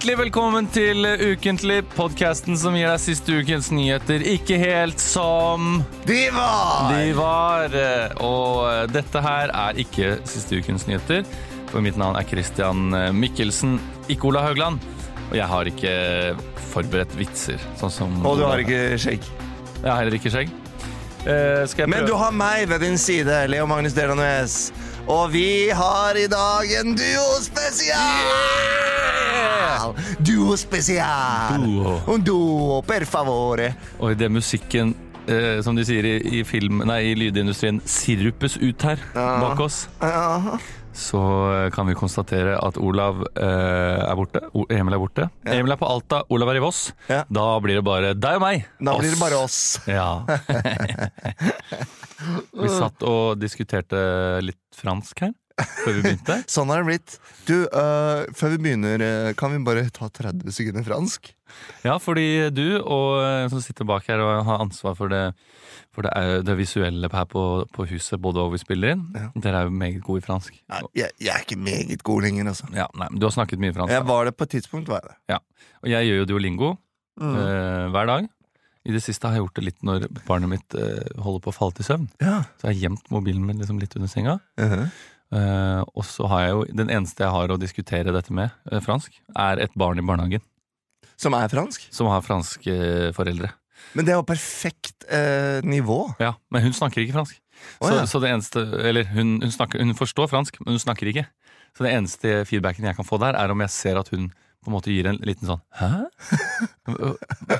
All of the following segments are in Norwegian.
Hjertelig velkommen til Ukentlig, podkasten som gir deg siste ukens nyheter ikke helt som De var! de var. Og dette her er ikke siste ukens nyheter. For mitt navn er Christian Mikkelsen, ikke Ola Haugland. Og jeg har ikke forberedt vitser, sånn som Og du har ikke skjegg. Jeg har heller ikke skjegg. Uh, Men du har meg ved din side, Leo Magnus Delanes. Og vi har i dag en duo spesial! Duo. Un duo, per favore. Og er musikken, eh, som de sier i, i, film, nei, i lydindustrien, sirupes ut her bak oss, Ja. Så eh, kan vi konstatere at Olav eh, er borte. O Emil er borte. Ja. Emil er på Alta, Olav er i Voss. Ja. Da blir det bare deg og meg. Da blir det bare oss. Ja. vi satt og diskuterte litt fransk her før vi begynte. Sånn har det blitt. Du, uh, før vi begynner, øh, kan vi bare ta 30 sekunder fransk? Ja, fordi du og en som sitter bak her og har ansvar for det, for det, det visuelle her på, på huset, både hvor vi spiller inn. Ja. Dere er jo meget gode i fransk. Nei, jeg, jeg er ikke meget god lenger, altså. Ja, nei, Du har snakket mye fransk. Jeg var det på et tidspunkt, var jeg det. Ja. Og jeg gjør jo duolingo Mm. uh, hver dag. I det siste har jeg gjort det litt når barnet mitt uh, holder på å falle til søvn. Ja. Så jeg har gjemt mobilen min liksom litt under senga. Mhm. Eh, og så har jeg jo Den eneste jeg har å diskutere dette med, uh, fransk, er et barn i barnehagen Som er fransk? som har franske uh, foreldre. Men det er jo perfekt nivå. Ja, Men hun snakker ikke fransk. Oh, så, ja. så det eneste Eller hun, hun, snakker, hun forstår fransk, men hun snakker ikke. Så det eneste feedbacken jeg kan få der, er om jeg ser at hun på en måte gir en liten sånn Hæ?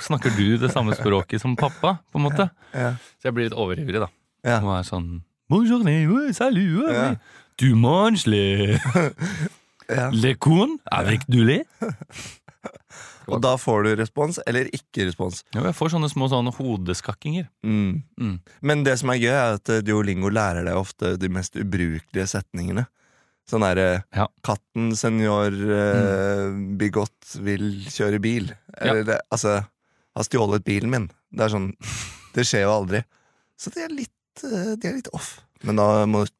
Snakker du det samme språket som pappa? på en måte? Ja. Så jeg blir litt overivrig, da. Ja. Og er sånn Bonjour, salut. Ja. Du manges le, Ja. le corn avec du lait? Og da får du respons, eller ikke respons. Ja, jeg får sånne små sånne hodeskakkinger. Mm. Mm. Men det som er gøy, er at Diolingo Duolingo lærer deg ofte de mest ubrukelige setningene. Sånn derre Ja. 'Katten senior eh, Bigott vil kjøre bil'. Eller det, altså 'Har stjålet bilen min'. Det er sånn Det skjer jo aldri. Så de er litt, eh, de er litt off. Men da må du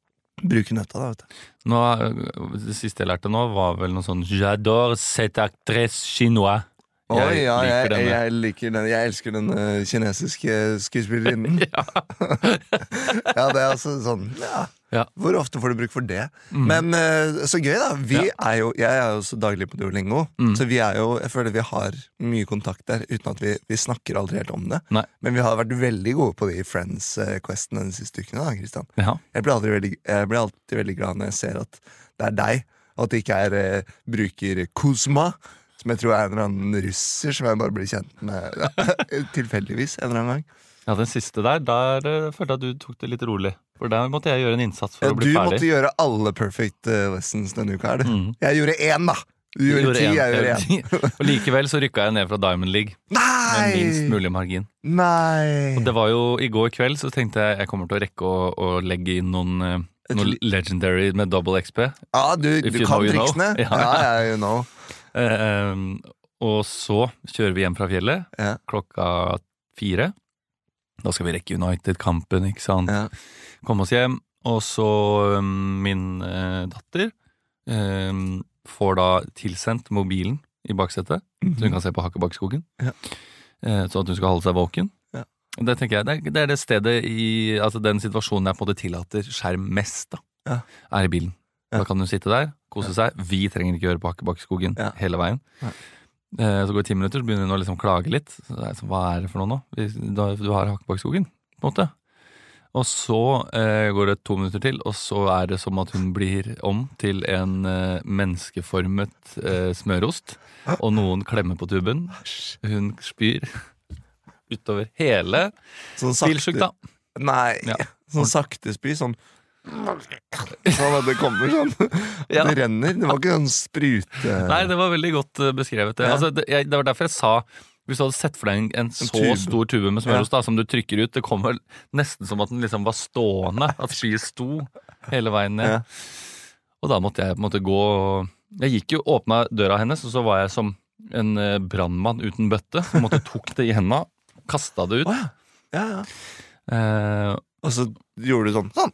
bruke nøtta, da, vet du. Nå, det siste jeg lærte nå, var vel noe sånn J'adore cette actrice chinois. Oi, ja, jeg, liker denne. jeg liker den. Jeg elsker den eh, kinesiske skuespillerinnen. Ja. ja, det er altså sånn ja. Ja. Hvor ofte får du bruk for det? Mm. Men eh, så gøy, da. Vi Ja. er jo, jeg er jo så daglig på Duolingo, Mm. så vi er jo, jeg føler vi har mye kontakt der uten at vi, vi snakker aldri helt om det. Nei. Men vi har vært veldig gode på de Friends-questene de siste ukene. da, Kristian. Ja. Jeg blir, veldig, jeg blir alltid veldig glad når jeg ser at det er deg, og at det ikke er eh, bruker Kuzma. Som jeg tror er en eller annen russer som jeg bare blir kjent med ja, tilfeldigvis en eller annen gang. ja, den siste der, der eh, følte jeg at du tok det litt rolig. For der måtte jeg gjøre en innsats for Ja, å bli du ferdig. måtte gjøre alle perfect eh, lessons denne uka. Er det? Mm. Jeg gjorde én, da! Du gjorde ti, en. jeg gjorde én. og likevel så rykka jeg ned fra Diamond League Nei! med minst mulig margin. Nei! Og det var jo I går kveld så tenkte jeg jeg kommer til å rekke å, å legge inn noen, noen noe legendary med double XP. Ja, du, du kan know, know. triksene. Ja. Ja, ja, you know. Eh, og så kjører vi hjem fra fjellet Ja. klokka fire. Da skal vi rekke United-kampen, ikke sant. Ja. Komme oss hjem. Og så um, min eh, datter um, får da tilsendt mobilen i baksetet, så hun kan se på Hakkebakkeskogen. Ja. Eh, så at hun skal holde seg våken. Ja. Det tenker jeg, det er, det er det stedet i altså den situasjonen jeg på en måte tillater skjerm mest, da, Ja. er i bilen. Da kan hun sitte der, kose seg. Vi trenger ikke høre på Hakkebakkeskogen Ja. hele veien. Nei. Eh, så går det ti minutter, så begynner hun å liksom klage litt. Så er jeg sånn, Hva er det for noe nå? Du har Hakkebakkeskogen, på en måte. Og så eh, går det to minutter til, og så er det som at hun blir om til en eh, menneskeformet eh, smørost. Og noen klemmer på tuben. Hun spyr utover hele Sånn sakte Nei, Ja. sånn sakte spy. Sånn Sånn at det kommer sånn. Ja. Det renner. Det var ikke sånn sprute... Nei, det var veldig godt eh, beskrevet. Det. Ja. Altså, det, jeg, det var derfor jeg sa hvis du hadde sett for deg en, en så tube. stor tube med smørost ja. som du trykker ut Det kom vel nesten som at den liksom var stående. At skiet sto hele veien ned. Ja. Og da måtte jeg på en måte gå Jeg gikk jo, åpna døra hennes, og så var jeg som en eh, brannmann uten bøtte. På en måte tok det i henda, kasta det ut. Oh, ja. Ja, ja. Eh, Og så gjorde du sånn. sånn.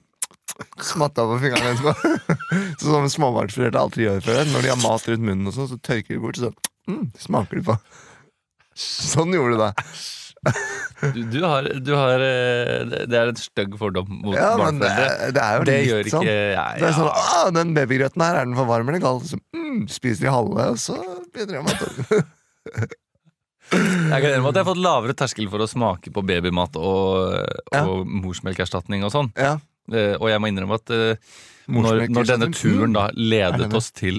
Smatta på fingrene etterpå. Så sånn småbarnsforeldre alltid gjør før. Når de har mat rundt munnen, og sånn, så tørker de bort. Så mm, smaker de på? Sånn gjorde du det. Du, du har, du har eh, Det er en stygg fordom mot Ja, men det, det er jo Det litt gjør ikke ja, ja, Det er sånn, ah, Den babygrøten her, er den for varm eller kald? Så, mm, spiser de halve, og så begynner de å mate Jeg kan at jeg har fått lavere terskel for å smake på babymat og, og morsmelkerstatning og sånn. Ja, Og jeg må innrømme at eh, når, når denne turen da Er ledet oss til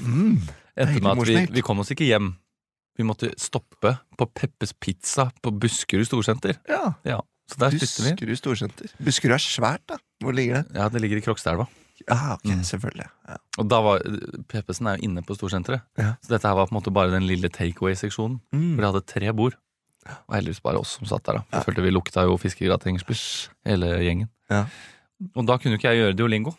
mm, Endte med at vi, vi kom oss ikke hjem. Vi måtte stoppe på Peppes Pizza på Buskerud Storsenter. ja. Ja, Så der spiste vi. Buskerud storsenter. Buskerud er svært, da. Hvor ligger det? Ja, Det ligger i Krokstadelva. Ja, ok, Mm. selvfølgelig. Ja. Og da var Peppesen er jo inne på Storsenteret. Ja. Så dette her var på en måte bare den lille takeaway-seksjonen. Mm. For de hadde tre bord. Og heldigvis bare oss som satt der. da Jeg følte vi lukta jo fiskegratengsbish, hele gjengen. Ja. Og da kunne jo ikke jeg gjøre Diolingo.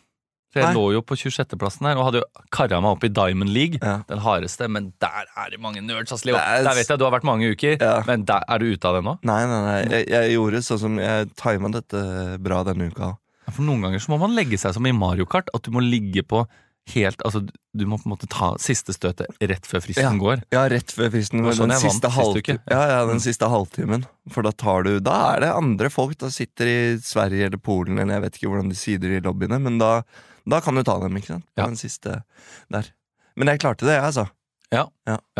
Så jeg Nei. lå jo på 26.-plassen her og hadde jo kara meg opp i Diamond League. Ja. Den hardeste, men der er det mange nerds. ass, Leo. Er- Der vet jeg du har vært mange uker, Ja. men der, er du ute av det nå? Nei, nei, nei. Jeg, jeg gjorde sånn som Jeg tima dette bra denne uka. Ja, For Noen ganger så må man legge seg som i Mario Kart. At du må ligge på helt Altså, du må på en måte ta siste støtet rett før fristen Ja. går. Ja, rett før fristen. går. sånn Den siste, uke. ja, ja, den Mm. siste halvtimen. For da tar du Da er det andre folk. Da sitter i Sverige eller Polen, eller jeg vet ikke hvordan de sider i lobbyene, men da, da kan du ta dem, ikke sant? Ja. Den siste der. Men jeg klarte det, jeg, altså. Ja,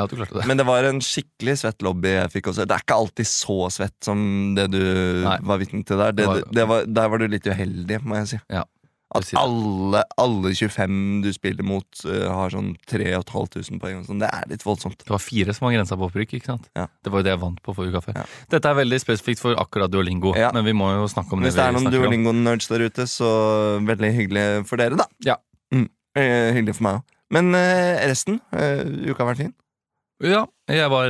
du klarte det. Men det var en skikkelig svett lobby jeg fikk også. Det er ikke alltid så svett som det du Nei. var vitne til der. Det, Det var- det, det var, der var du litt uheldig, må jeg si. Ja, At det. alle, alle 25 du spiller mot, uh, har sånn 3500 poeng. sånn. Det er litt voldsomt. Det var fire som var grensa på opprykk. ikke sant? Ja. Det var jo det jeg vant på forrige kaffe. Ja. Dette er veldig spesifikt for akkurat Duolingo, Ja. men vi må jo snakke om Hvis det. det er noen. Duolingo-nerds der ute, så veldig hyggelig for dere, da. Ja. Mm. Eh, hyggelig for meg òg. Men eh, resten? eh, uka har vært fin? Ja, jeg var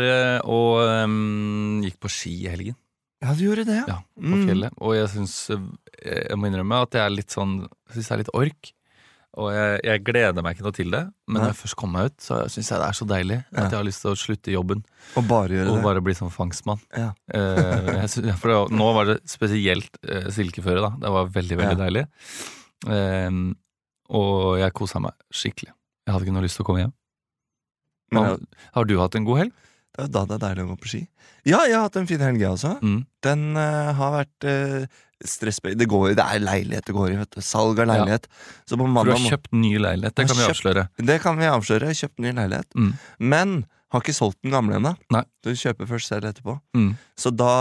og um, gikk på ski i helgen. Ja, du gjorde det, Ja, på Mm. fjellet. Og jeg syns eh, Jeg må innrømme at jeg er litt sånn syns jeg er litt ork. Og jeg, jeg gleder meg ikke noe til det, men Nei. når jeg først kommer meg ut, så syns jeg det er så deilig Ja. at jeg har lyst til å slutte i jobben Og bare gjøre og det. bare bli sånn fangstmann. Ja. Eh, jeg for det, nå var det spesielt eh, silkeføre, da. Det var veldig, veldig Ja. deilig. Ehm, og jeg kosa meg skikkelig. Jeg hadde ikke noe lyst til å komme hjem. Har, har du hatt en god helg? Det er jo da det er deilig å gå på ski. Ja, jeg har hatt en fin helg, jeg også. Mm. Den uh, har vært uh, stressbøy. Det, går, det er leilighet det går i, vet du. Salg av leilighet. Så på For du har kjøpt ny leilighet, det kan vi kjøpt- avsløre. Det kan vi avsløre. Kjøpt ny leilighet. Mm. Men har ikke solgt den gamle ennå. Du kjøper først selv etterpå. Mm. Så da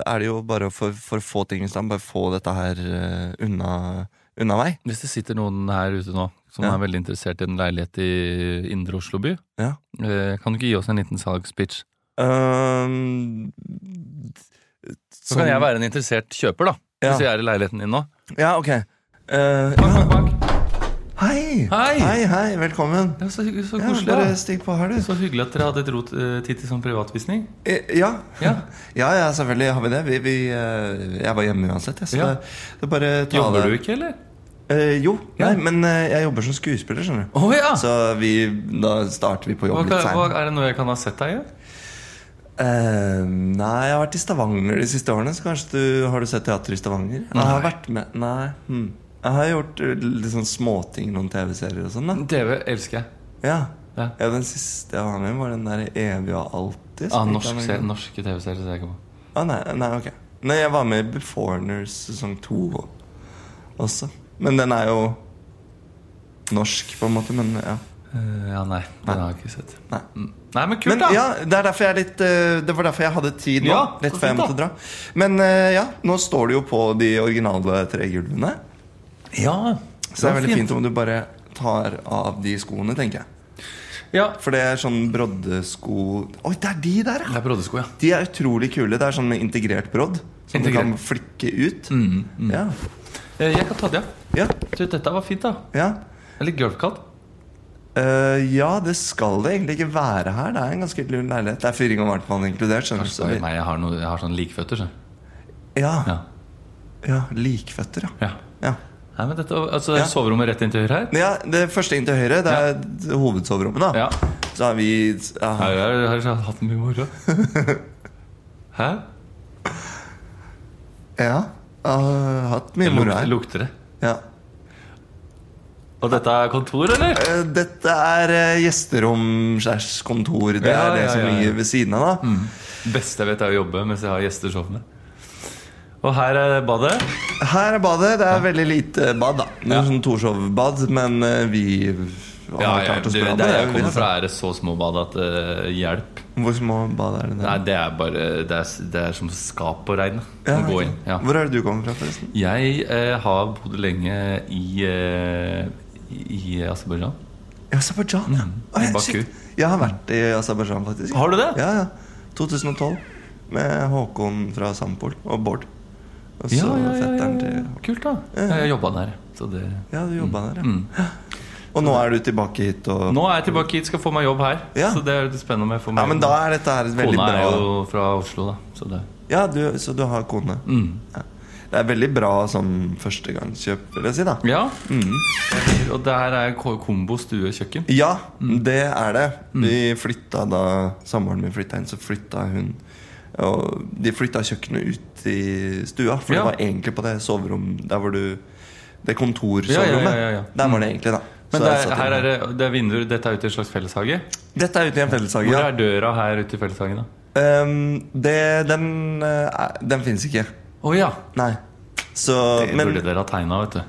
er det jo bare for, for å få ting i stand, bare få dette her uh, unna, unna meg. Hvis det sitter noen her ute nå som Ja. er veldig interessert i en leilighet i Indre Oslo by, Ja. eh, kan du ikke gi oss en liten salgspitch? Um, Så kan jeg være en interessert kjøper, da. Hvis jeg er i leiligheten din nå. Ja, ok. Uh, Bank, ja. bank, bank. Hei. Hei. hei! Hei, velkommen. Det er så, koselig. Ja, bare stikk på her, du. Så hyggelig at dere hadde rot, eh, tid til sånn privatvisning. Eh, Ja. Ja. ja, ja, selvfølgelig har vi det. Vi, vi, eh, jeg var hjemme uansett. Jeg, så Ja. det, det er Jobber det. du ikke, eller? Eh, jo, Ja. nei, men jeg jobber som skuespiller, skjønner du. Oh, ja! Så vi, da starter vi på jobb litt seint. er det noe jeg kan ha sett deg i? Uh, nei, jeg har vært i Stavanger de siste årene, så kanskje du har du sett teater i Stavanger? Nei. Jeg har vært med Nei. Hm. Jeg har gjort eh, litt sånn småting, noen TV-serier og sånn. da TV elsker jeg. ja. Ja. ja, den siste jeg var med i, var den der Evig og alltid. Ah, norsk, se- norske TV-serier ser jeg ikke på. Ah, nei, nei, ok Nei, jeg var med i Beforeigners sesong to også. Men den er jo norsk, på en måte. Men ja. Eh, ja, nei. Den har jeg ikke sett. Nei. Mm. Nei, men kult, Men da! ja, det er derfor jeg er litt eh, Det var derfor jeg hadde tid nå. Ja, rett før jeg fint, måtte dra. Men eh, ja, nå står det jo på de originale tregulvene. Ja, Så det er veldig fint om du bare tar av de skoene, tenker jeg. Ja. For det er sånn broddesko Oi, det er de der, Det ja! er broddesko, ja. De er utrolig kule. Det er sånn med integrert brodd. Som Integrert. du kan flikke ut. Mm, mm. Ja. Eh, Jeg kan ta det, ja. Ja. Du, dette var fint, da. ja. Eller er litt gulvkaldt. Eh, ja, det skal det egentlig ikke være her. Det er en ganske lun leilighet. Det er fyring og varmtvann inkludert. skjønner du. Kanskje Så vi- meg, jeg har, noe, jeg har sånn likføtter. Så. Ja, Ja. ja, likføtter, ja. Ja. ja. Nei, men dette, altså, Ja. Soverommet rett inn til høyre her? Ja, Det første inn til høyre, det er hovedsoverommet. da Ja. Så har vi ja, Her har her, har hatt mye moro. Hæ? ja jeg har hatt mye moro her. lukter det. Ja. Og dette er kontor, eller? Eh, Dette er eh, gjesterom slash kontor. Det Ja, er det ja, som ja, ja. ligger ved siden av. da Beste jeg vet, er å jobbe mens jeg har gjester sovende. Og her er badet. Her er badet. Det er veldig lite bad, da. Det er Ja. sånn Torshov-bad, men eh, vi har Ja, ja, klart oss bra bra det med jeg kommer fra, er det så små bad at uh, hjelp. Hvor små bad er det der? Nei, det er bare Det er, det er som skap å regne. Ja, å gå inn. Ja. Hvor er det du kommer fra, forresten? Jeg uh, har bodd lenge i, uh, i Aserbajdsjan. I Aserbajdsjan, ja. Oh, ja, Baku. Jeg har vært i Aserbajdsjan, faktisk. Har du det? Ja, ja. 2012. Med Håkon fra Sampol og Bård. Og så Ja, ja, ja, fetteren ja, ja. til Kult, da. Jeg jobba der. Så det Ja, du jobba der, ja. mm. Og nå er du tilbake hit og Nå er jeg tilbake hit, skal få meg jobb her. Ja. Så det er litt spennende får meg Ja, men da er dette her veldig Kona bra er jo fra Oslo, da. Så det Ja, du, så du har kone. mm. Det er veldig bra som førstegangskjøp, vil jeg si, da. Ja. Mm. Og det her er ko- kombo stue-kjøkken? Ja, Mm. det er det. Vi flytta da samboeren min flytta inn, så flytta hun Og de flytta kjøkkenet ut i stua, for Ja. det var egentlig på det soverom Der hvor du Det kontorsoverommet. ja, ja, ja, ja. Der var det egentlig, da. Men det er, her er det, det er vinduer. Dette er ute i en slags felleshage. Dette er ute i en felleshage. Hvor er døra her ute i felleshagen, da? Um, det, den eh, Den fins ikke. Å ja! Nei. Så Det Men burde dere ha tegna, vet du.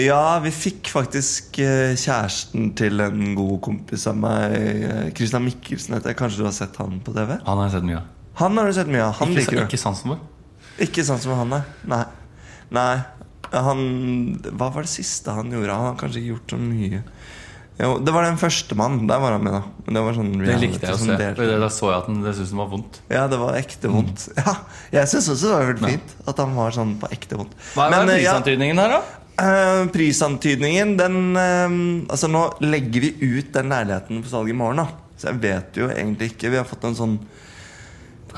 ja, vi fikk faktisk eh, kjæresten til en god kompis av meg, eh, Christian Mikkelsen heter jeg. Kanskje du har sett han på TV? Han har jeg sett mye av. Han har du sett mye av. Han Ikke, liker du. ikke sansen vår. Ikke sånn som han er. Nei. Nei. Han Hva var det siste han gjorde? Han har kanskje ikke gjort så mye. Jo, det var den første mann. Der var han med, da. Det var sånn Det likte jeg å se. Det- Da så jeg at den, det syntes den var vondt. Ja, det var ekte vondt. Ja, Jeg syns også det var veldig fint at han var sånn på ekte vondt. Hva er Men, eh, ja, prisantydningen her, da? Uh, prisantydningen, den uh, Altså, nå legger vi ut den leiligheten på salg i morgen, da. Så jeg vet jo egentlig ikke. Vi har fått en sånn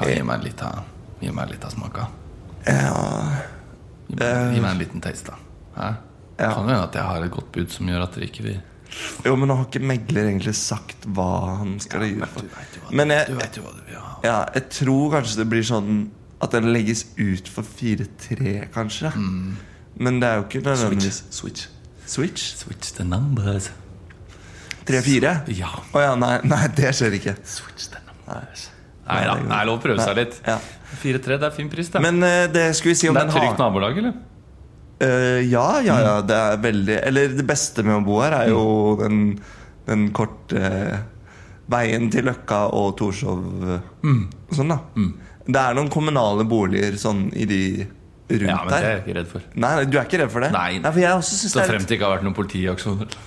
gi meg litt av, gi meg litt av smaka. Ja, Gi meg, gi meg en liten taste, da. Hæ? Ja. Kan hende at jeg har et godt bud som gjør at dere ikke vil Jo, men nå har ikke megler egentlig sagt hva han skal gi Men for. du vet jo hva, Men du, jeg- du vet jo hva du vil ha. Ja, jeg tror kanskje det blir sånn at den legges ut for 4-3, kanskje. Men det er jo ikke nødvendigvis Switch. Switch? Switch the numbers. 3-4? Ja. Å ja, nei, nei, det skjer ikke. Switch the numbers. Nei, Nei da, det er lov å prøve seg litt. Ja. 4-3, det er fin pris, det. Men uh, det skulle vi si om den har det er trygt nabolag, eller? Uh, Ja, ja, ja. Det er veldig Eller det beste med å bo her er jo den, den korte eh, veien til Løkka og Torshov. mm. og Sånn, da. Det er noen kommunale boliger sånn i de rundt Ja, men det er jeg ikke redd for. Nei, nei, du er ikke redd for det? Nei. for jeg også synes Så det er frem til det ikke har vært noen politiaksjoner.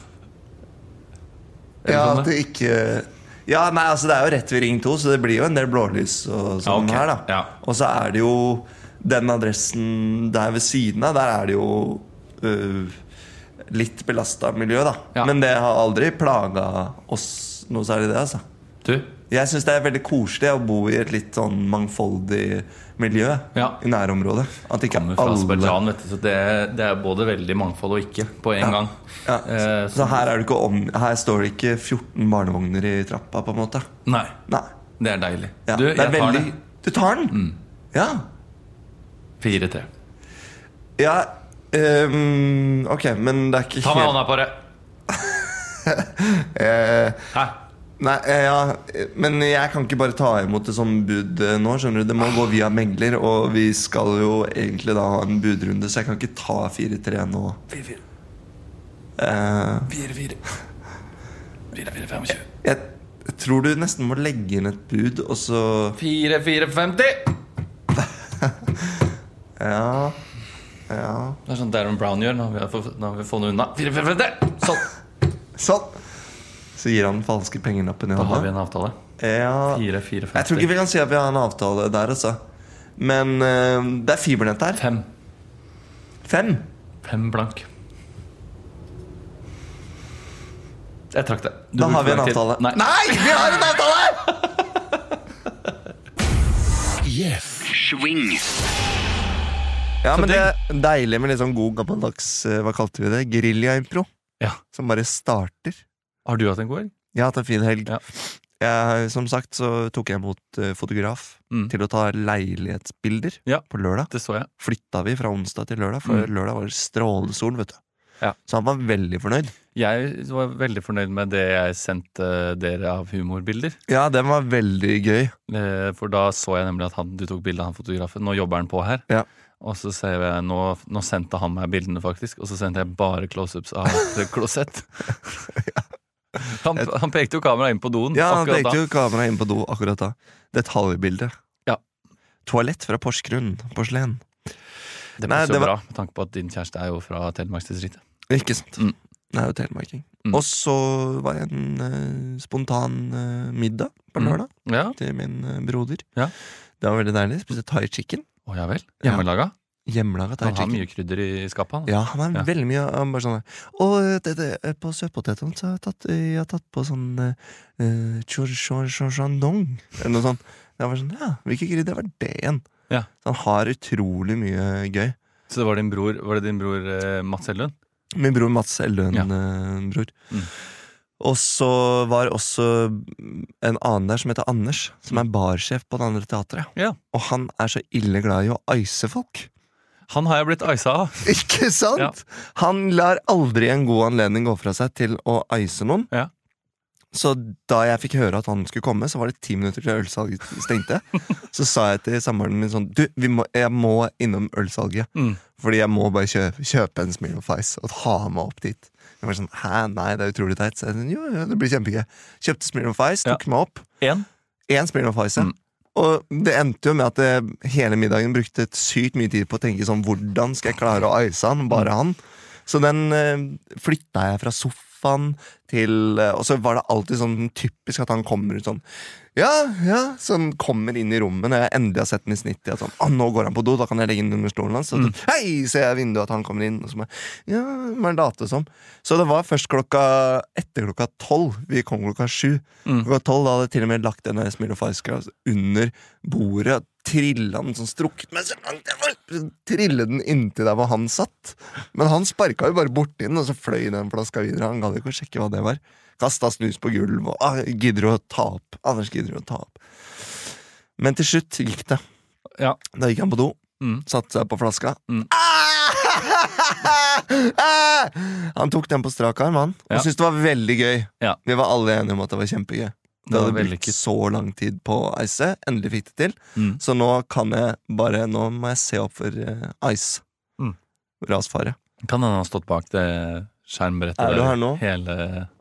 Er Ja, sånn at det? det ikke Ja, nei, altså det er jo rett ved Ring 2, så det blir jo en del blålys og sånn okay. her, da. ja. Og så er det jo den adressen der ved siden av, der er det jo uh, litt belasta miljø, da. Ja. Men det har aldri plaga oss noe særlig, det, altså. Du, Jeg syns det er veldig koselig å bo i et litt sånn mangfoldig miljø Ja. i nærområdet. At ikke alle vet du. Så det, det er både veldig mangfold og ikke på en Ja. gang. ja. Eh, Så her, er det ikke om, her står det ikke 14 barnevogner i trappa, på en måte. Nei, Nei. det er deilig. Du, det er jeg tar veldig. Mm. Du tar den? Ja. 4-3. ja um, ok, men det er ikke Ta meg helt hånda på det! eh, Hæ? Nei, eh, ja, men jeg kan ikke bare ta imot et sånt bud eh, nå. skjønner du Det må gå via megler, og vi skal jo egentlig da ha en budrunde, så jeg kan ikke ta 4-3 nå. 4-4. Eh, 4-4. 4-4-25. jeg, jeg tror du nesten må legge inn et bud, og så 4-4-50! Ja. Ja. Det er sånn Darren Brown gjør når vi har fått- når vi har noe unna. 4-4-50! Sånn! Sånn! Så gir han den falske pengelappen i Da har vi hånda. en avtale. Ja. 4-4-50. Jeg tror ikke vi kan si at vi har en avtale der, altså. Men eh, det er fibernett her. Fem. Fem. Fem blank. Jeg trakk det. Du Da brukte har vi en lang tid. avtale. Nei. Nei, vi har en avtale! Swing. Ja, men det er deilig med litt sånn god gammeldags eh, Hva kalte vi det? Gerilja-impro. Ja. Som bare starter. Har du hatt en god helg? Jeg har hatt en fin helg. Ja. Jeg, som sagt så tok jeg imot eh, fotograf Mm. til å ta leilighetsbilder Ja. på lørdag. Det så jeg. Flytta vi fra onsdag til lørdag, for Mm. lørdag var det sol vet du. Ja. Så han var veldig fornøyd. Jeg var veldig fornøyd med det jeg sendte dere av humorbilder. Ja, den var veldig gøy. Eh, For da så jeg nemlig at han, du tok bilde av han fotografen. Nå jobber han på her. Ja. Og så ser jeg, nå, nå sendte han meg bildene, faktisk. Og så sendte jeg bare close-ups av et klosett. han, han pekte jo kameraet inn på doen Ja, han pekte da. jo kameraet inn på do akkurat da. Detaljbilde. Ja. Toalett fra Porsgrunn. Porselen. Det passer det jo var- bra, med tanke på at din kjæreste er jo fra Telemarksdistriktet. Ikke sant? Mm. Det er jo telemarking. Mm. Og så var jeg en uh, spontan uh, middag på Mm. Ja, til min uh, broder. Ja. Det var veldig deilig. Spiste thai chicken. Å ja vel. Ja. Hjemmelaga. Hjemmelaga thai Han har mye krydder i skapet. Ja, han er Ja. veldig mye han bare sånn Og det, det, på søtpotetene så har jeg tatt, jeg har tatt på sånn uh, Chorchandong, eller noe sånt. Jeg var sånn, ja, Hvilke krydder var det igjen? Ja. Så han har utrolig mye gøy. Så det var din bror, var det din bror eh, Mats Ellund? Min bror Mats Ellund, Ja. eh, bror. Mm. Og så var også en annen der som heter Anders, som er barsjef på det andre teatret. Ja. Og han er så ille glad i å ice folk. Han har jeg blitt isa av. Ikke sant? Ja. Han lar aldri en god anledning gå fra seg til å ice noen. Ja. Så da jeg fikk høre at han skulle komme, så var det ti minutter til ølsalget stengte. så sa jeg til samboeren min sånn Du, vi må, jeg må innom ølsalget. Mm. Fordi jeg må bare kjøpe, kjøpe en Smirnoff Ice og ha meg opp dit. Jeg var sånn, Hæ, nei, det er utrolig teit. Så jeg sånn, jo, jo, det blir kjempegøy. Kjøpte Smirnoff Ice, tok meg opp. En. Én of Ice. ja. Mm. Og det endte jo med at jeg hele middagen brukte sykt mye tid på å tenke sånn Hvordan skal jeg klare å ice han? Bare han. Så den uh, flytta jeg fra sofaen til uh, Og så var det alltid sånn typisk at han kommer ut sånn Ja, ja, som kommer inn i rommet når jeg endelig har sett den i snitt. i sånn, ah, nå går han på do, da kan jeg legge den under stolen hans. Så, Mm. Hei, ser jeg i vinduet at han kommer inn. Og så bare, ja, man late som. Så det var først klokka etter klokka tolv. Vi kom klokka sju. Mm. Klokka tolv hadde jeg til og med lagt denne Smirnoff Ice Glass under bordet. Trilla den sånn strukket meg så langt jeg var. Trille den inntil der hvor han satt. Men han sparka jo bare borti den, og så fløy den flaska videre. Han gadd ikke å sjekke hva det var. Kasta snus på gulv og ah, gidder å ta opp. Anders gidder å ta opp. Men til slutt gikk det. Ja. Da gikk han på do, Mm. satte seg på flaska. Mm. Ah! Han tok den på strak arm, han. Og Ja. syntes det var veldig gøy. Ja. Vi var alle enige om at det var kjempegøy. Det hadde brukt så lang tid på ice. Endelig fikk det til. Mm. Så nå kan jeg bare Nå må jeg se opp for eh, ice. Mm. Rasfare. Kan hende han har stått bak det skjermbrettet Er du her nå? hele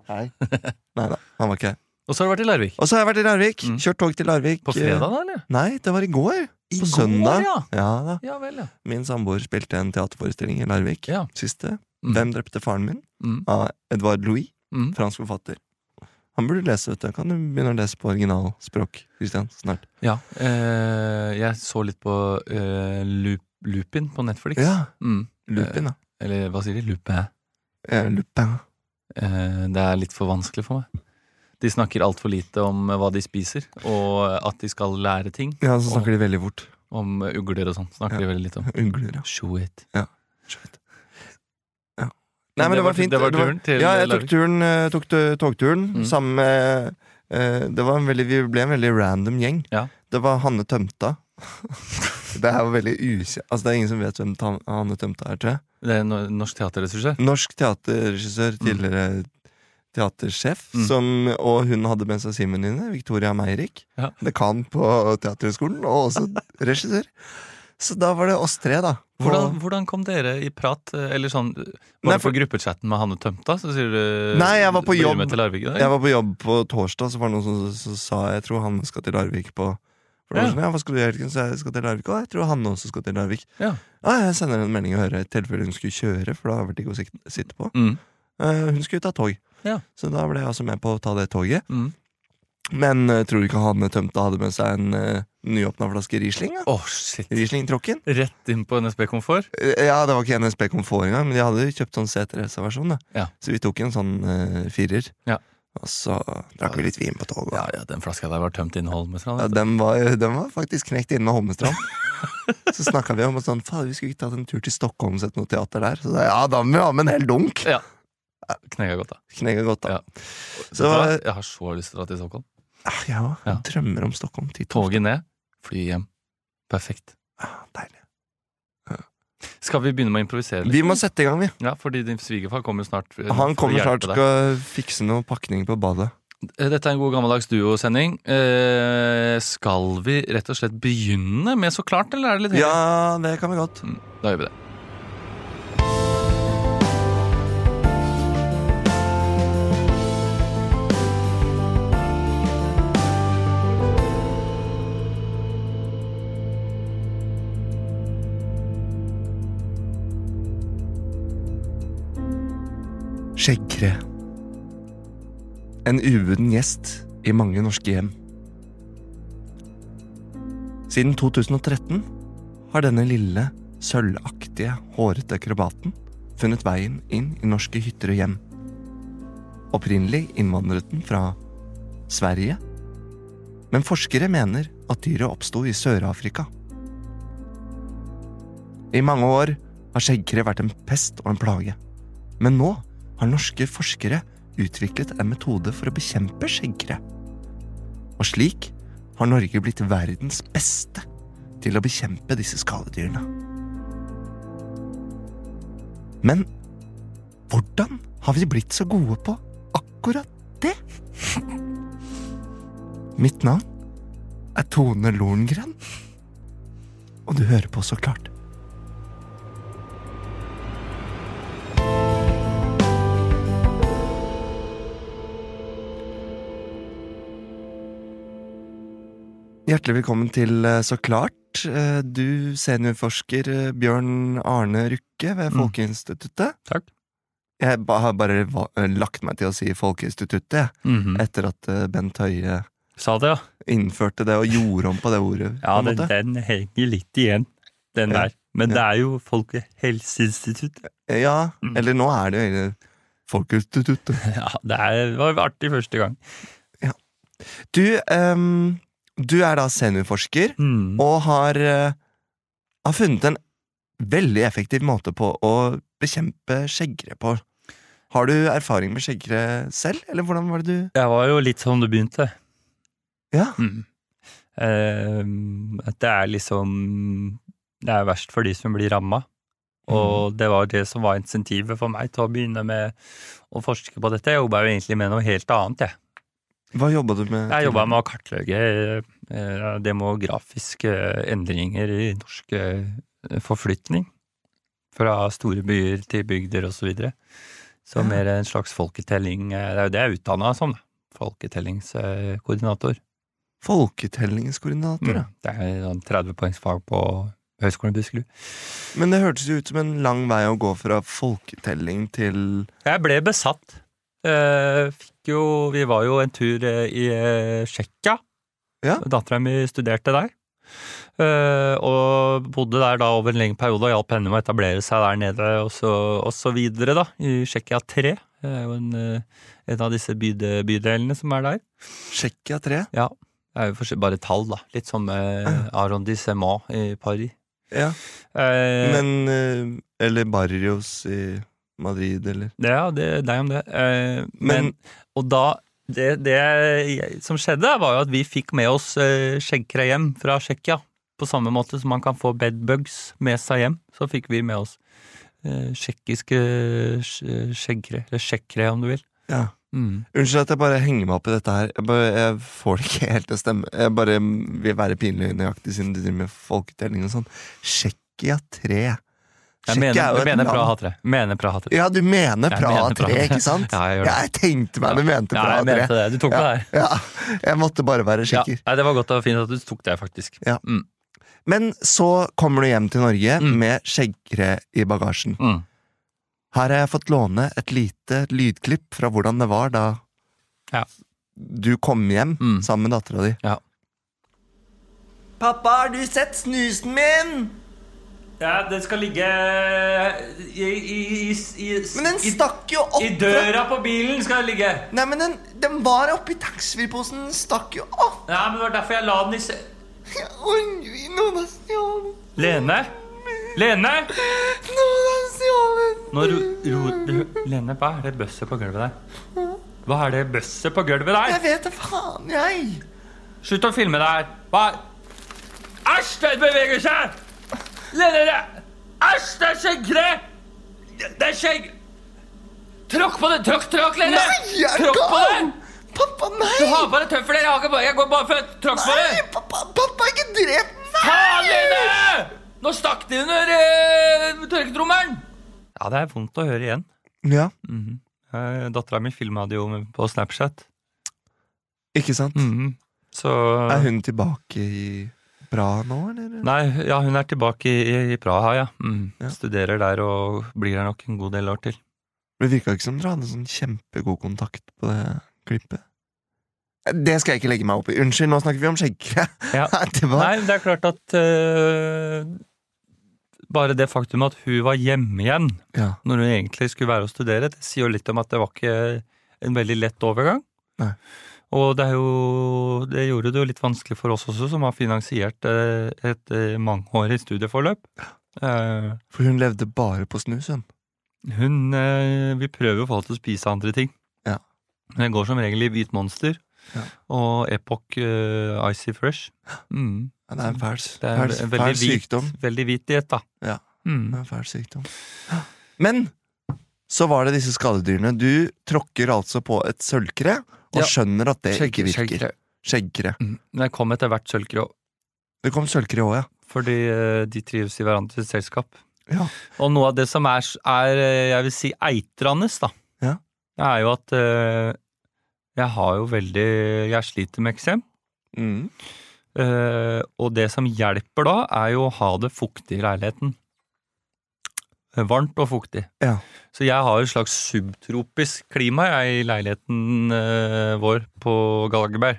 Hei. Nei da, han var ikke her. Og så har du vært i Larvik. Og så har jeg vært i Larvik. Mm. Kjørt tog til Larvik. På fredag, da, eller? Nei, det var i går. I på går, søndag. ja. Ja da. Ja vel, ja. Min samboer spilte en teaterforestilling i Larvik. Ja. Siste. Mm. Hvem drepte faren min? Mm. Av Edvard Louis. Mm. Fransk forfatter. Han burde lese, vet du. Kan du begynne å lese på originalspråk, Christian? Snart. Ja. Eh, jeg så litt på eh, Lup, Lupin på Netflix. Ja. Mm. Lupin, da. Eller hva sier de? Lupin. Ja, Lupin. Eh, det er litt for vanskelig for meg. De snakker altfor lite om eh, hva de spiser, og at de skal lære ting. Ja, så snakker de veldig fort. Om eh, ugler og sånn. Snakker Ja. de veldig litt om. Ugler, ja. Show it. Shit. Nei, men det var fint. Det var turen til Ja, jeg tok turen, eh, tok togturen Mm. sammen med eh, Det var en veldig, Vi ble en veldig random gjeng. Ja. Det var Hanne Tømta. det er jo veldig ukjent Altså, det er ingen som vet hvem Hanne Tømta er, tror jeg. Det er no- norsk teaterregissør. Norsk teaterregissør, tidligere teatersjef, Mm. som, og hun hadde med seg simenine, Victoria Meirik. Ja. Dekan på Teaterhøgskolen, og også regissør. Så da var det oss tre, da. Hvordan, hvordan kom dere i prat? Eller sånn Var Nei, det på gruppechatten med Hanne Tømta? Så sier du Nei, jeg var på jobb. Larvik? Jeg var på jobb på torsdag, så var det noen som sa jeg tror Hanne skal til Larvik på for Ja. sånn, ja, hva skal du gjøre. Så jeg skal til Larvik. Og jeg tror Hanne også skal til Larvik. Ja. Ja, jeg sender en melding og hører i tilfelle hun skulle kjøre, for da har det digg å sitte på. Mm. Uh, hun skulle ta tog. Ja. Så da ble jeg altså med på å ta det toget. Mm. Men uh, tror du ikke han tømte hadde med seg en uh, nyåpna flaske Riesling? da? Oh, shit. Riesling-tråkken? Rett inn på NSB Komfort? Eh, ja, det var ikke NSB Komfort engang, men de hadde kjøpt sånn seterreservasjon. da. Ja. Så vi tok en sånn uh, firer. Ja. Og så drakk vi litt vin på toget. Ja, ja, den flaska der var tømt innen Holmestrand. Ja, den, var, den var faktisk knekt inne med Holmestrand. så snakka vi om at sånn, vi skulle ikke tatt en tur til Stockholm og sett noe teater der. Så da, ja, da må vi ha med en hel dunk! Ja. Knega godt, da. Knega godt, da. Ja. Så Jeg har så lyst til å dra til Stockholm. Ah, ja, jeg Ja. drømmer om Stockholm. Tid Toget ned, fly hjem. Perfekt. Ah, deilig. Skal vi begynne med å improvisere litt? Vi må sette i gang, vi. Ja, fordi din svigerfar kommer snart. eh, Han kommer snart deg. skal fikse noe pakning på badet. Eh, Dette er en god gammeldags duosending. Eh, skal vi rett og slett begynne med Så klart, eller er det litt heavy? Ja, det kan vi godt. Mm, Da gjør vi det. Skjeggkre. En ubuden gjest i mange norske hjem. Siden 2013 har denne lille, sølvaktige, hårete akrobaten funnet veien inn i norske hytter og hjem. Opprinnelig innvandret den fra Sverige, men forskere mener at dyret oppsto i Sør-Afrika. I mange år har skjeggkre vært en pest og en plage, men nå har norske forskere utviklet en metode for å bekjempe skjeggkre. Og slik har Norge blitt verdens beste til å bekjempe disse skadedyrene. Men hvordan har vi blitt så gode på akkurat det? Mitt navn er Tone Lorngren, og du hører på Så klart. Hjertelig velkommen til eh, Så klart. Eh, Du seniorforsker eh, Bjørn Arne Rukke ved Mm. Folkeinstituttet. Takk. Jeg har bare lagt meg til å si Folkeinstituttet mm -hmm. etter at Bent Høie Sa det, ja. innførte det og gjorde om på det ordet. Ja, den, den henger litt igjen, den der. Men Ja. det er jo Folkehelseinstituttet. Ja, Mm. eller nå er det jo Folkeinstituttet. Ja, det var artig første gang. Ja. Du, ehm, du er da seniorforsker Mm. og har, eh, har funnet en veldig effektiv måte på å bekjempe skjeggere på. Har du erfaring med skjeggere selv, eller hvordan var det du Jeg var jo litt sånn du begynte. Ja. Mm. Eh, det er liksom Det er verst for de som blir ramma. Og det var det som var insentivet for meg til å begynne med å forske på dette. Jeg jobba jo egentlig med noe helt annet, jeg. Hva jobba du med? Jeg jobba med å kartlegge eh, demografiske endringer i norsk eh, forflytning. Fra store byer til bygder og så videre. Så mer en slags folketelling. eh, Det er jo det jeg er utdanna som. Folketellingskoordinator. Folketellingskoordinator, ja. Mm. Det er sånn 30 poengs fag på Høgskolen i Buskerud. Men det hørtes jo ut som en lang vei å gå fra folketelling til Jeg ble besatt. Eh, jo Vi var jo en tur eh, i eh, Tsjekkia. Ja. Dattera mi studerte der. Eh, og bodde der da over en lengre periode og hjalp henne med å etablere seg der nede og så, og så videre, da. I Tsjekkia 3. Det er jo en, en av disse byde, bydelene som er der. Tsjekkia 3. Ja. Det er jo bare tall, da. Litt som eh, arrondissement i Paris. Ja. Eh, Men Eller Barrios i Madrid, eller Ja, det, er deg om det. Eh, men, Men og da det, det som skjedde, var jo at vi fikk med oss eh, skjeggkre hjem fra Tsjekkia. På samme måte som man kan få bedbugs med seg hjem, så fikk vi med oss eh, tsjekkiske skjeggkre. Eller tsjekkre, om du vil. Ja. Mm. Unnskyld at jeg bare henger meg opp i dette her. Jeg, bare, jeg får det ikke helt til å stemme. Jeg bare vil være pinlig nøyaktig siden du driver med folketelling og sånn. Tsjekkia 3. Jeg mener, er jeg mener Praha 3. Mener Praha 3. Ja, du mener Jeg Praha mener 3, Praha 3. ikke sant? Ja, jeg ja. Jeg tenkte meg du mente Ja, Praha jeg 3. mente det. Du tok Ja, meg der. ja, jeg måtte bare være sikker. nei, det var godt og fint at du tok det, faktisk. Ja. Mm. Men så kommer du hjem til Norge Mm. med skjeggkre i bagasjen. Mm. Her har jeg fått låne et lite lydklipp fra hvordan det var da Ja. du kom hjem Mm. sammen med dattera di. Ja. Pappa, har du sett snusen min? Ja, den skal ligge i, i, i, i, Men den stakk jo opp I døra på bilen skal den ligge. Nei, men den, den var oppi taxfree-posen. Den stakk jo opp. Ja, men Det var derfor jeg la den i se... Noen har stjålet Lene? Lene? Noen har stjålet Nå ro, ro, Lene, hva er det bøsset på gulvet der? Hva er det bøsset på gulvet der? Jeg vet da faen, jeg. Slutt å filme der. Hva Æsj, den beveger seg! Lene, Æsj, det er skjeggkre! Det er skjegg... Tråkk på det! Tråkk, tråkk, Lene! jeg Tråkk på det! Pappa, nei! Du har bare tøfler, jeg, har ikke jeg går bare for tråkk på det! pappa, pappa, ikke drep meg! Faen, Lene! Nå stakk de under uh, tørketrommelen! Ja, det er vondt å høre igjen. Ja, Uh, Dattera mi filma det jo på Snapchat. ikke sant? Mhm. Så Er hun tilbake i bra nå, eller? Nei, ja, hun er tilbake i, i Praha, ja. Mm. Ja. Studerer der og blir der nok en god del år til. Det virka ikke som dere hadde sånn kjempegod kontakt på det klippet. Det skal jeg ikke legge meg opp i. Unnskyld, nå snakker vi om skjeggkre. Ja. Var Nei, det er klart at uh, Bare det faktum at hun var hjemme igjen Ja. når hun egentlig skulle være og studere, det sier jo litt om at det var ikke en veldig lett overgang. Nei. Og det, jo, det gjorde det jo litt vanskelig for oss også, som har finansiert et et øh, mangeårig studieforløp. Eh, For hun levde bare på snus, hun. Hun Vi prøver jo å få henne til å spise andre ting. Ja. Men det går som regel i Hvit Monster Ja. og Epoch uh, Icy Fresh. Mm. Ja, det er en fæl, Det fæl, fæl hvit, sykdom. veldig hvit diett, da. Ja. Det Mm. er en fæl sykdom. Men så var det disse skadedyrene. Du tråkker altså på et sølvkre og Ja. skjønner at det ikke virker. Skjeggkre. Skjeggkre. Mm. Men det kom etter hvert sølvkre òg, Det kom sølvkre òg, ja. fordi eh, de trives i hverandres selskap. Ja. Og noe av det som er, er eh, jeg vil si, eitrende, da, Ja. det er jo at uh, jeg har jo veldig Jeg sliter med eksem. Mm. Uh, og det som hjelper da, er jo å ha det fuktig i leiligheten. Varmt og fuktig. Ja. Så jeg har et slags subtropisk klima jeg, i leiligheten eh, vår på Galgeberg.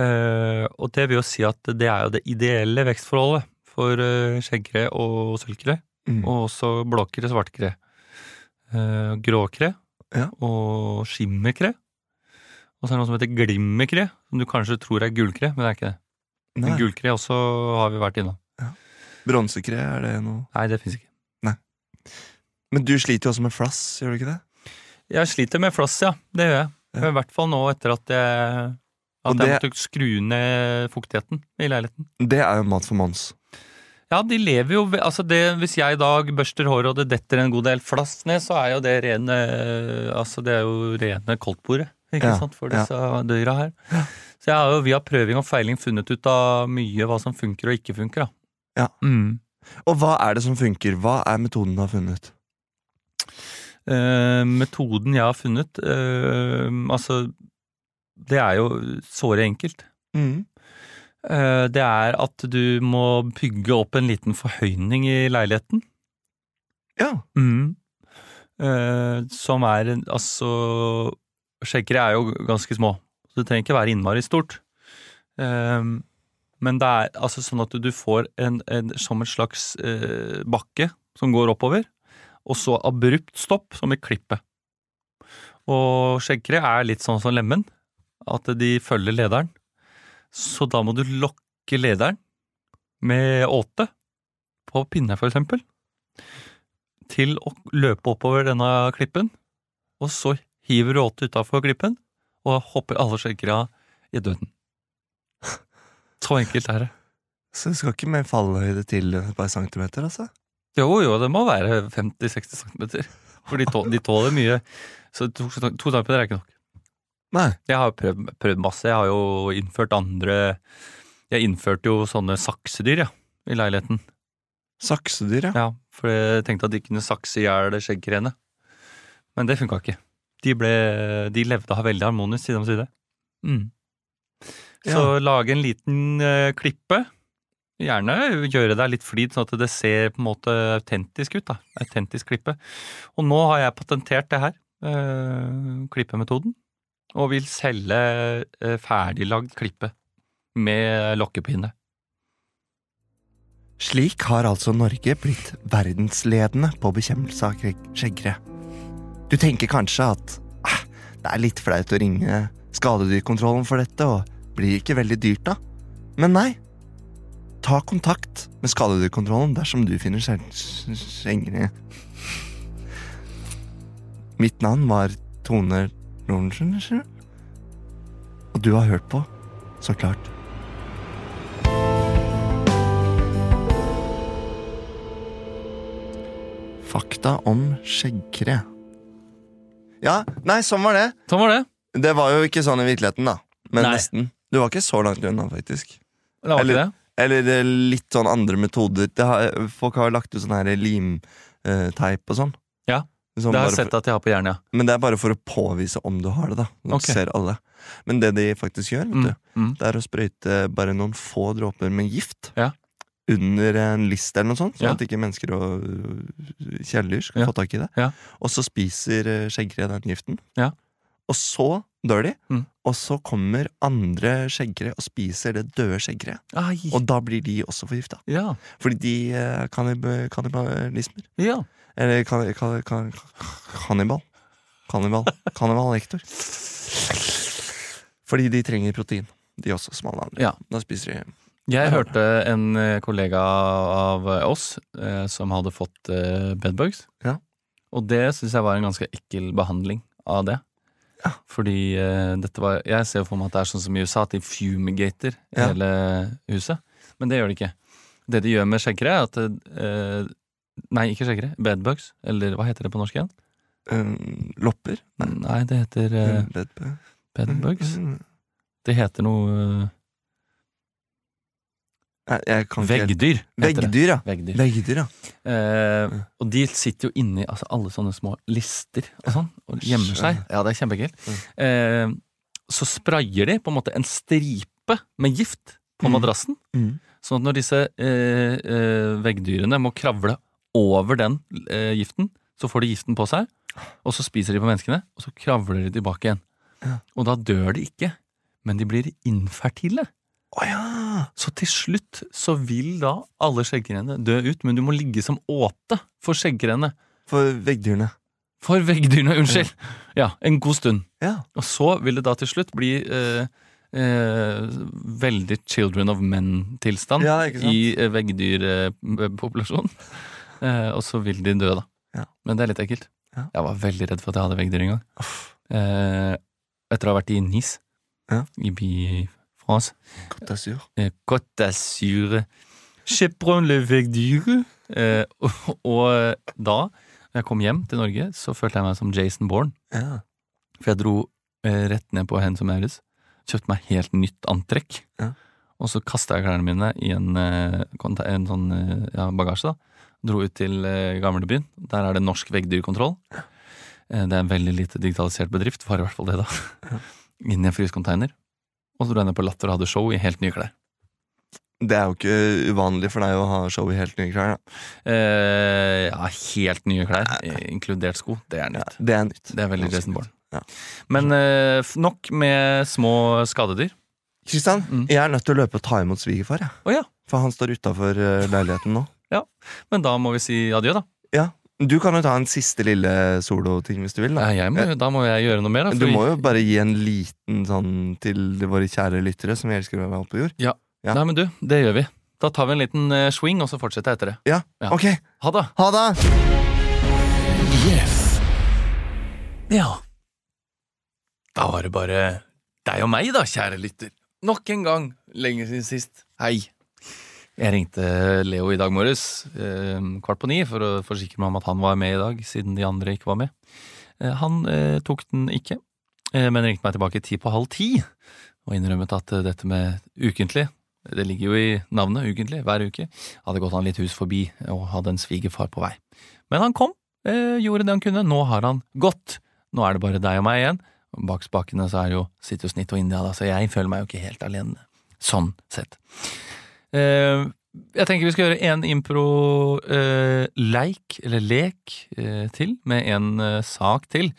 Eh, og det vil jo si at det er jo det ideelle vekstforholdet for eh, skjeggkre og sølvkre. Mm. Og også blåkre, svartkre. Eh, gråkre Ja. og skimmerkre. Og så er det noe som heter glimmerkre, som du kanskje tror er gullkre, men det er ikke det. Nei. Men gullkre også har vi vært innom. Bronsekre, er det noe Nei, det fins ikke. Men du sliter jo også med flass, gjør du ikke det? Jeg sliter med flass, ja. Det gjør jeg. Ja. I hvert fall nå etter at jeg At det- jeg måtte skru ned fuktigheten i leiligheten. Det er jo mat for Mons. Ja, de lever jo Altså, det, hvis jeg i dag børster håret, og det detter en god del flass ned, så er jo det rene Altså, det er jo rene koldtbordet, ikke Ja, sant, for ja. disse dyra her. Så jeg har jo via prøving og feiling funnet ut av mye hva som funker og ikke funker, da. Ja. Mm. Og hva er det som funker? Hva er metoden du har funnet? Eh, metoden jeg har funnet eh, Altså, det er jo såre enkelt. Mm. Eh, det er at du må bygge opp en liten forhøyning i leiligheten. Ja. Eh, som er Altså sjekkere er jo ganske små, så det trenger ikke være innmari stort. Men det er altså sånn at du får en, en som en slags bakke som går oppover, og så abrupt stopp, som i klippet. Og skjeggkre er litt sånn som lemen, at de følger lederen. Så da må du lokke lederen med åte, på pinne for eksempel, til å løpe oppover denne klippen, og så hiver du åte utafor klippen, og hopper alle skjeggkrea i døden. Så enkelt er det. Så du skal ikke med fallhøyde til et par centimeter, altså? Jo, jo, det må være 50-60 cm. For de, tå, de tåler mye. Så to, to centimeter er ikke nok. Nei. Jeg har prøvd, prøvd masse. Jeg har jo innført andre Jeg innførte jo sånne saksedyr, ja, i leiligheten. Saksedyr, ja. Ja, For jeg tenkte at de kunne sakse i hjel skjeggkreene. Men det funka ikke. De, ble, de levde veldig harmonisk side om side. Mm. Så lage en liten uh, klippe. Gjerne gjøre deg litt flid, sånn at det ser på en måte autentisk ut. da. Autentisk klippe. Og nå har jeg patentert det her, eh, klippemetoden, og vil selge eh, ferdiglagd klippe med lokkepinne. Slik har altså Norge blitt verdensledende på bekjempelse av skjeggere. Du tenker kanskje at eh, det er litt flaut å ringe skadedyrkontrollen for dette, og blir ikke veldig dyrt da? Men nei. Ta kontakt med skadedyrkontrollen dersom du finner skjengene. Mitt navn var Tone Lorentzen, og du har hørt på, så klart. Fakta om skjeggkre. Ja, nei, sånn var det. Sånn var det. Det var jo ikke sånn i virkeligheten, da. Men Nei. nesten. Du var ikke så langt unna, faktisk. Det var Eller- ikke det. Eller eh, litt sånn andre metoder. Det har, folk har lagt ut sånn her limteip og sånn. Ja, Sånn Det har jeg sett at jeg har på hjernen, ja. men det er bare for å påvise om du har det, da. Nå okay. ser alle. Men det de faktisk gjør, vet Mm, du, mm. det er å sprøyte bare noen få dråper med gift Ja. under en list eller noe sånt, sånn Ja. at ikke mennesker og kjæledyr skal Ja. få tak i det. Ja. Og så spiser øh, skjeggkre den giften. Ja. Og så dør de, Mm. og så kommer andre skjeggkre og spiser det døde skjeggkreet. Og da blir de også forgifta. ja, Fordi de er kannib kannibalismer. ja. Eller kan, kan, kan, kannibal. Kannibal. Kannibal Hector. Fordi de trenger protein, de også, som alle andre. Ja. Da spiser de Jeg hørte en eh, kollega av oss eh, som hadde fått eh, bedbugs. Ja. Og det syns jeg var en ganske ekkel behandling av det. Ja. Fordi uh, dette var Jeg ser for meg at det er sånn som i USA, at de fumigater Ja. hele huset. Men det gjør de ikke. Det de gjør med skjeggkre, er at uh, Nei, ikke skjeggkre. Bedbugs. Eller hva heter det på norsk igjen? um, lopper. Nei, det heter uh, Bedbug. bedbugs. Mm. Det heter noe Nei, jeg kan eh, ikke helt- Veggdyr. Veggdyr, ja. Veggdyr. Veggdyr, ja. Eh, og de sitter jo inni altså, alle sånne små lister og sånn, og gjemmer seg. Ja, det er kjempeekkelt. Eh, så sprayer de på en måte en stripe med gift på Mm. madrassen. Mm. Sånn at når disse eh, eh, veggdyrene må kravle over den eh, giften, så får de giften på seg, og så spiser de på menneskene, og så kravler de tilbake igjen. Ja. Og da dør de ikke, men de blir infertile. Å ja! Så til slutt så vil da alle skjeggrenene dø ut, men du må ligge som åte for skjeggrenene. For veggdyrene. For veggdyrene, unnskyld! Ja, en god stund. Ja. Og så vil det da til slutt bli eh, eh, veldig Children of Men-tilstand Ja, i eh, veggdyrpopulasjonen. Eh, og så vil de dø, da. Ja. Men det er litt ekkelt. Ja. Jeg var veldig redd for at jeg hadde veggdyr en gang. Eh, etter å ha vært i NIS, Ja. i Bi-France. Godt Côte d'Azur. Eh, Côte d'Azur. Chepron le veggdyr. Eh, og, da jeg kom hjem til Norge, så følte jeg meg som Jason Bourne. Ja. For jeg dro eh, rett ned på Hennes og Maurits, kjøpte meg helt nytt antrekk. Ja. Og så kasta jeg klærne mine i en, en sånn ja, bagasje. da Dro ut til Gamlebyen. Der er det Norsk veggdyrkontroll. Det er en veldig lite digitalisert bedrift, var i hvert fall det, da. Inn i en fryscontainer. Og så dro jeg ned på Latter og hadde show i helt nye klær. Det er jo ikke uvanlig for deg å ha show i helt nye klær. Da. Eh, ja, helt nye klær, eh, inkludert sko. Det er nytt. Det er nytt. Det er veldig Jason. Ja. Men eh, nok med små skadedyr. Kristian, Mm. jeg er nødt til å løpe og ta imot svigerfar. jeg. Å ja. For han står utafor leiligheten nå. Ja, Men da må vi si adjø, da. Ja, Du kan jo ta en siste lille soloting hvis du vil. da Ja, må, da må jeg gjøre noe mer, da. Du må jo bare gi en liten sånn til våre kjære lyttere som vi elsker å være på jord. ja. Nei, men du, det gjør vi. Da tar vi en liten eh, swing, og så fortsetter jeg etter det. Ja, Ja. ok. Ha det! Ha det! Ja. Da var det bare deg og meg, da, kjære lytter. Nok en gang. Lenge siden sist. Hei. Jeg ringte Leo i dag morges eh, kvart på ni for å forsikre meg om at han var med i dag, siden de andre ikke var med. Eh, han eh, tok den ikke, men ringte meg tilbake ti på halv ti og innrømmet at dette med ukentlig det ligger jo i navnet, ukentlig, hver uke. Hadde gått han litt hus forbi og hadde en svigerfar på vei. Men han kom, gjorde det han kunne. Nå har han gått. Nå er det bare deg og meg igjen. Bak spakene så er jo sitter jo Snitt og India, da, så jeg føler meg jo ikke helt alene. Sånn sett. Eh, jeg tenker vi skal gjøre en impro-leik, eller lek, eh, til, med en eh, sak til.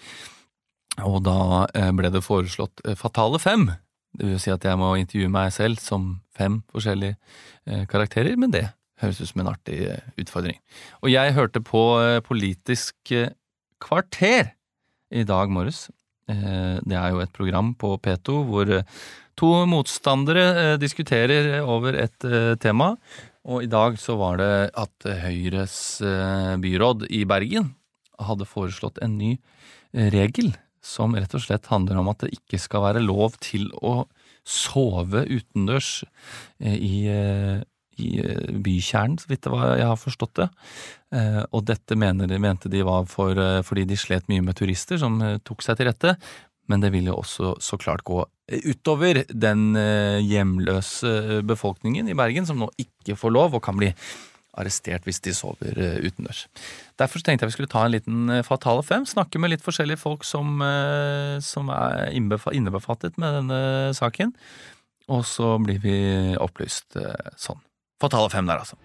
Og da eh, ble det foreslått eh, Fatale fem. Det vil si at jeg må intervjue meg selv som fem forskjellige eh, karakterer, men det høres ut som en artig eh, utfordring. Og jeg hørte på eh, Politisk eh, kvarter i dag morges. Eh, Det er jo et program på P2 hvor eh, to motstandere eh, diskuterer over et eh, tema. Og i dag så var det at Høyres eh, byråd i Bergen hadde foreslått en ny regel som rett og slett handler om at det ikke skal være lov til å sove utendørs i, i bykjernen, så vidt jeg har forstått det. Og dette mener mente de var for, fordi de slet mye med turister som tok seg til rette. Men det vil jo også så klart gå utover den eh, hjemløse befolkningen i Bergen, som nå ikke får lov og kan bli arrestert hvis de sover eh, utendørs. Derfor tenkte jeg vi skulle ta en liten eh, Fatale fem, snakke med litt forskjellige folk som, eh, som er innebefattet med denne saken, og så blir vi opplyst eh, sånn. Fatale fem der, altså.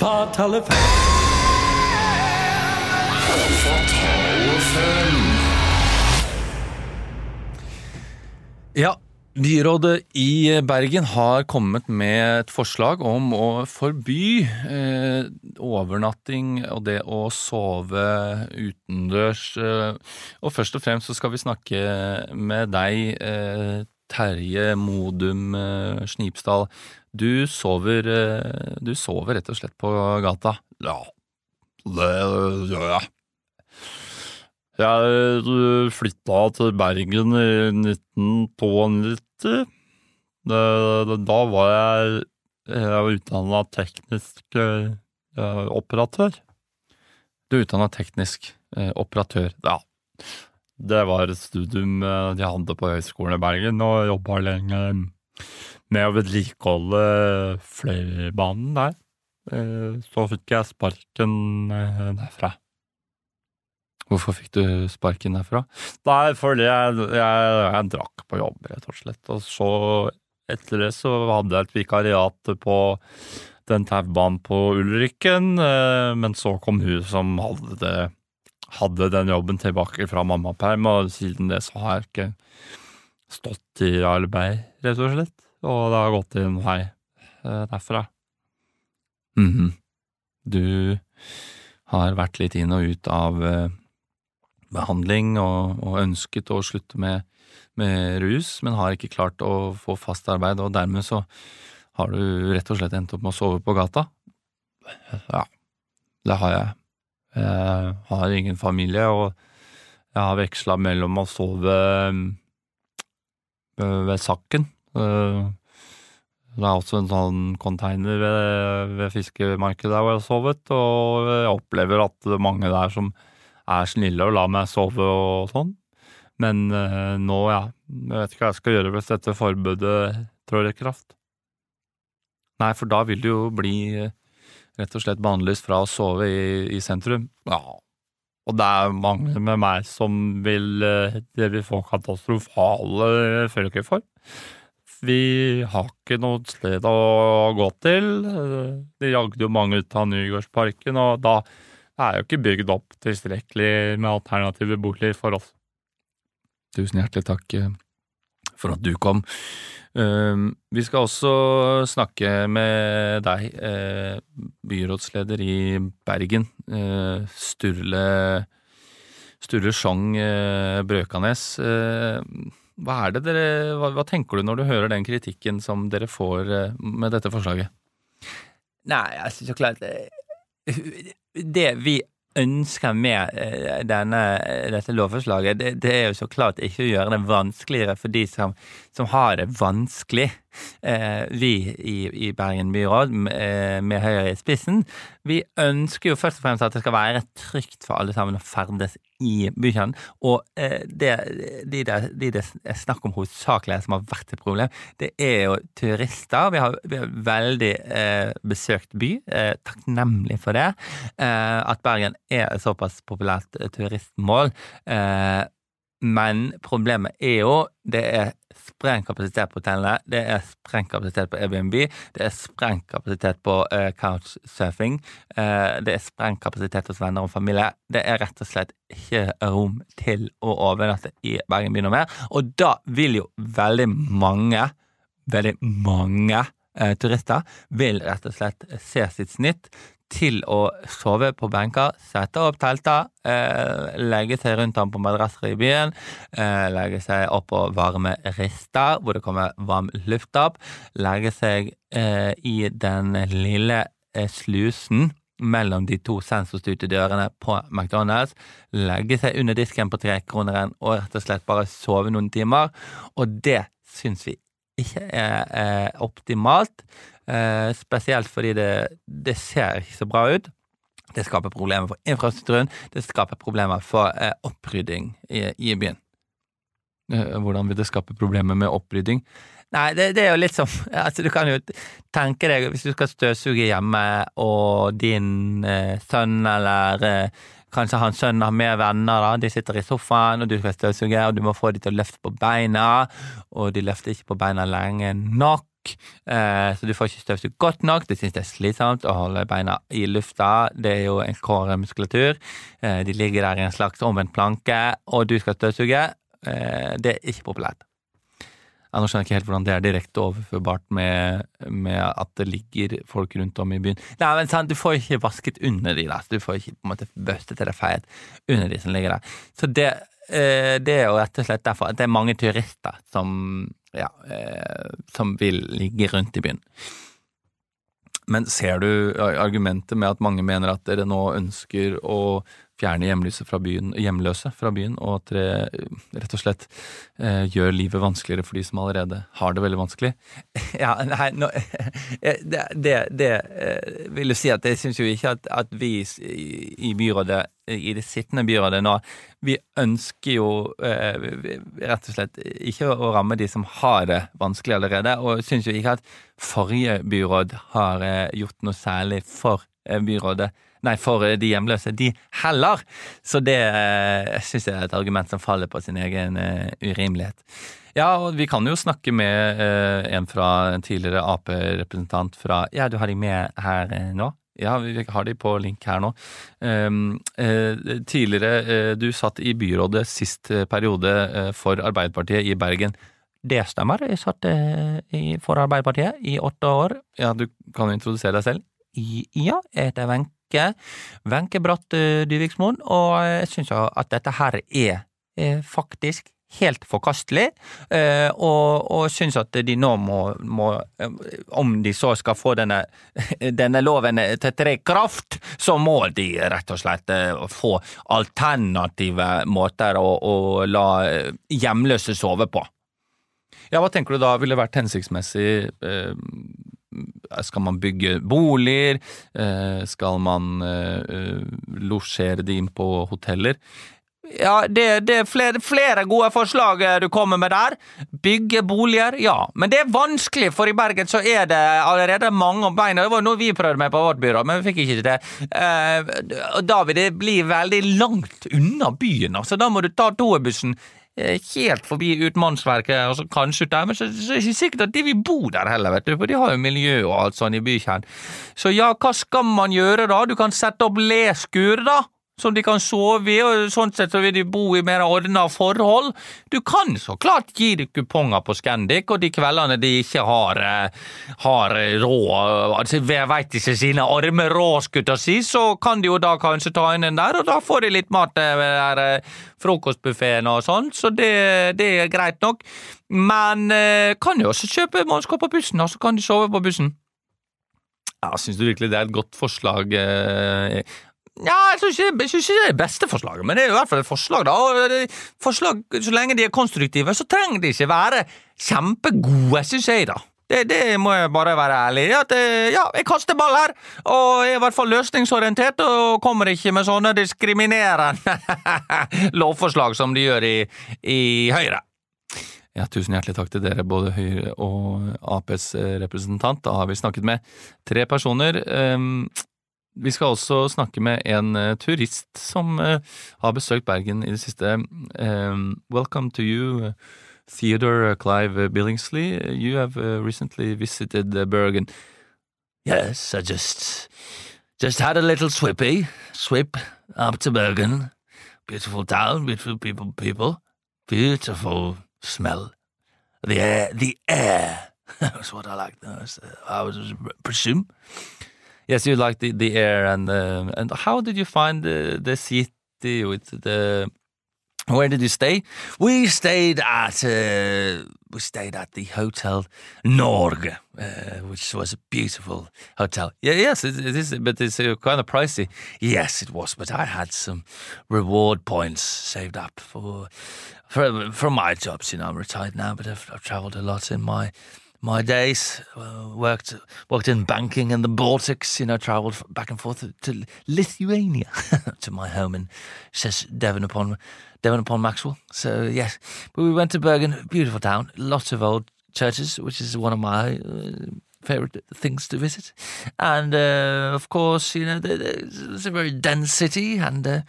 Fatale fem. Ja, byrådet i Bergen har kommet med et forslag om å forby eh, overnatting og det å sove utendørs. Eh, og først og fremst så skal vi snakke med deg, eh, Terje Modum eh, Snipsdal. Du sover, eh, du sover rett og slett på gata. Ja, det gjør jeg. Jeg flytta til Bergen i 1992. Det, det, da var jeg, jeg utdanna teknisk eh, operatør. Du er utdanna teknisk eh, operatør, ja. Det var et studium eh, de hadde på Høgskolen i Bergen, og jobba lenge med å vedlikeholde flerbanen der. Eh, Så fikk jeg sparken eh, derfra. Hvorfor fikk du sparken derfra? Nei, fordi jeg, jeg, jeg drakk på jobb, rett og slett. Og så, etter det, så hadde jeg et vikariat på den taubanen på Ulrikken, eh, men så kom hun som hadde, det, hadde den jobben tilbake fra mammaperm, og siden det så har jeg ikke stått i arbeid, rett og slett. Og det har gått en vei derfra. derfra. -hmm. Du har vært litt inn og ut av eh, behandling og, og ønsket å slutte med, med rus, men har ikke klart å få fast arbeid, og dermed så har du rett og slett endt opp med å sove på gata. Ja, det har jeg. Jeg har ingen familie, og jeg har veksla mellom å sove øh, ved Sakken. Øh, Det er også en sånn container ved, ved fiskemarkedet der hvor jeg har sovet, og jeg opplever at det er mange der som er snille og lar meg sove og sånn. Men eh, nå, ja, jeg vet ikke hva jeg skal gjøre hvis dette forbudet trår i kraft. Nei, for da vil du jo bli eh, rett og slett bannlyst fra å sove i, i sentrum. Ja, og det er mange med meg som vil eh, Det vil få katastrofale følger for. Vi har ikke noe sted å gå til. De jagde jo mange ut av Nygårdsparken, og da er jo ikke bygd opp tilstrekkelig med alternative boliger for oss. Tusen hjertelig takk eh, for at du kom. Eh, Vi skal også snakke med deg, eh, byrådsleder i Bergen, eh, Sturle, Sturle Sjong Brøkanes. Eh, Hva er det dere, hva, hva tenker du når du hører den kritikken som dere får med dette forslaget? Nei, altså så klart Det vi ønsker med eh, denne, dette lovforslaget, det, det er jo så klart ikke å gjøre det vanskeligere for de som, som har det vanskelig. Eh, vi i, i Bergen byråd, med, med Høyre i spissen, vi ønsker jo først og fremst at det skal være trygt for alle sammen å ferdes i bykjernen. Og eh, det, de, det, de det er snakk om hovedsakelig som har vært et problem, det er jo turister. Vi har, vi har veldig eh, besøkt by, eh, takknemlig for det. Eh, at Bergen er et såpass populært eh, turistmål. Eh, men problemet er jo det er sprengt kapasitet på hotellene, det er sprengt kapasitet på Airbnb, det er sprengt kapasitet på uh, couchsurfing, uh, det er sprengt kapasitet hos venner og familie. Det er rett og slett ikke rom til å overnatte i Bergen by noe mer. Og da vil jo veldig mange, veldig mange uh, turister vil rett og slett se sitt snitt til å sove på benker, sette opp telter, eh, legge seg rundt ham på madrasser i byen, eh, legge seg opp på varme rister hvor det kommer varm luft opp, legge seg eh, i den lille slusen mellom de to sensorstyrte dørene på McDonald's, legge seg under disken på trekroneren og rett og slett bare sove noen timer, og det syns vi ikke er, er optimalt. Eh, spesielt fordi det, det ser ikke så bra ut. Det skaper problemer for infrastrukturen, det skaper problemer for eh, opprydding i, i byen. Eh, Hvordan vil det skape problemer med opprydding? Nei, det, det er jo litt som altså Du kan jo tenke deg, hvis du skal støvsuge hjemme, og din eh, sønn eller eh, Kanskje han skjønner mer venner, da. De sitter i sofaen, og du skal støvsuge, og du må få dem til å løfte på beina, og de løfter ikke på beina lenge nok. Eh, så du får ikke støvsugd godt nok. De syns det er slitsomt å holde beina i lufta. Det er jo en kåremuskulatur. Eh, de ligger der i en slags omvendt planke, og du skal støvsuge. Eh, det er ikke populært. Ja, nå skjønner jeg ikke helt hvordan det er direkte overførbart med, med at det ligger folk rundt om i byen. Nei, men sant, Du får ikke vasket under de der. Du får ikke på en måte børstet eller feiet under de som ligger der. Så det, eh, det er jo rett og slett derfor at det er mange turister som, ja, eh, som vil ligge rundt i byen. Men ser du argumentet med at mange mener at dere nå ønsker å fjerne hjemløse fra byen, hjemløse fra byen, og at dere eh, rett og slett eh, gjør livet vanskeligere for de som allerede har det veldig vanskelig? Ja, nei, nå, det, det, det eh, vil jo si at jeg syns jo ikke at, at vi i, byrådet, i det sittende byrådet nå, vi ønsker jo eh, rett og slett ikke å ramme de som har det vanskelig allerede, og syns jo ikke at forrige byråd har eh, gjort noe særlig for eh, byrådet. Nei, for eh, de hjemløse, de heller. Så det eh, syns jeg er et argument som faller på sin egen eh, urimelighet. Ja, og vi kan jo snakke med eh, en fra en tidligere Ap-representant fra Ja, du har de med her nå? Ja, vi har de på link her nå. Um, eh, tidligere, du satt i byrådet sist periode for Arbeiderpartiet i Bergen. Det stemmer. Jeg satt for Arbeiderpartiet i åtte år. Ja, du kan jo introdusere deg selv. Ja, jeg heter Wenche. Wenche Bratt eh, Dyviksmoen, og jeg syns at dette her er eh, faktisk helt forkastelig, eh, og, og syns at de nå må, må eh, Om de så skal få denne, denne loven til tre kraft, så må de rett og slett eh, få alternative måter å, å la eh, hjemløse sove på. Ja, Hva tenker du da ville vært hensiktsmessig? Skal man bygge boliger? Eh, skal man eh, eh, losjere de inn på hoteller? Ja, det, det er flere, flere gode forslag du kommer med der. Bygge boliger, ja. Men det er vanskelig, for i Bergen så er det allerede mange om beina. Det var noe vi prøvde med på vårt byrå, men vi fikk ikke til det. Eh, da vil det bli veldig langt unna byen. altså Da må du ta toerbussen helt forbi Utmannsverket, og så kanskje ut der, men så, så er det ikke sikkert at de vil bo der heller, vet du, for de har jo miljø og alt sånn i bykjern. Så ja, hva skal man gjøre da? Du kan sette opp leskur, da som de kan sove i, og sånn sett så vil de bo i mer ordna forhold. Du kan så klart gi dem kuponger på Scandic, og de kveldene de ikke har, eh, har råd altså, Jeg veit ikke sine arme jeg si, så kan de jo da kanskje ta inn den der, og da får de litt mat eh, ved der eh, frokostbuffeen og sånn, så det, det er greit nok. Men eh, kan jo også kjøpe mannskap på bussen, og så kan de sove på bussen. Ja, Syns du virkelig det er et godt forslag? Ja, jeg syns ikke, ikke det er det beste forslaget, men det er i hvert fall et forslag. da, og Forslag, Så lenge de er konstruktive, så trenger de ikke være kjempegode, syns jeg, da. Det, det må jeg bare være ærlig i. At eh, ja, jeg kaster ball her, og er i hvert fall løsningsorientert, og kommer ikke med sånne diskriminerende lovforslag som de gjør i, i Høyre. Ja, Tusen hjertelig takk til dere, både Høyre og Aps representant. Da har vi snakket med tre personer. Um, Vi skal også snakke med en uh, turist som uh, har besøkt Bergen i det siste. Um, welcome to you, Theodore Clive Billingsley. You have uh, recently visited Bergen. Yes, I just just had a little swippy, swip up to Bergen. Beautiful town, beautiful people, people, beautiful smell. The air, the air. That's what I like most. uh, I was presume. Yes, you like the, the air and uh, and how did you find the the city with the where did you stay? We stayed at uh, we stayed at the Hotel Norge, uh, which was a beautiful hotel. Yeah, yes, it, it is, but it's uh, kind of pricey. Yes, it was, but I had some reward points saved up for for for my jobs. You know, I'm retired now, but I've, I've traveled a lot in my my days. Uh, worked worked in banking in the Baltics. You know, traveled back and forth to Lithuania, to my home in says Devon upon Devon upon Maxwell. So yes, but we went to Bergen, beautiful town, lots of old churches, which is one of my. Uh, favorite things to visit, and uh, of course, you know, it's a very dense city, and uh,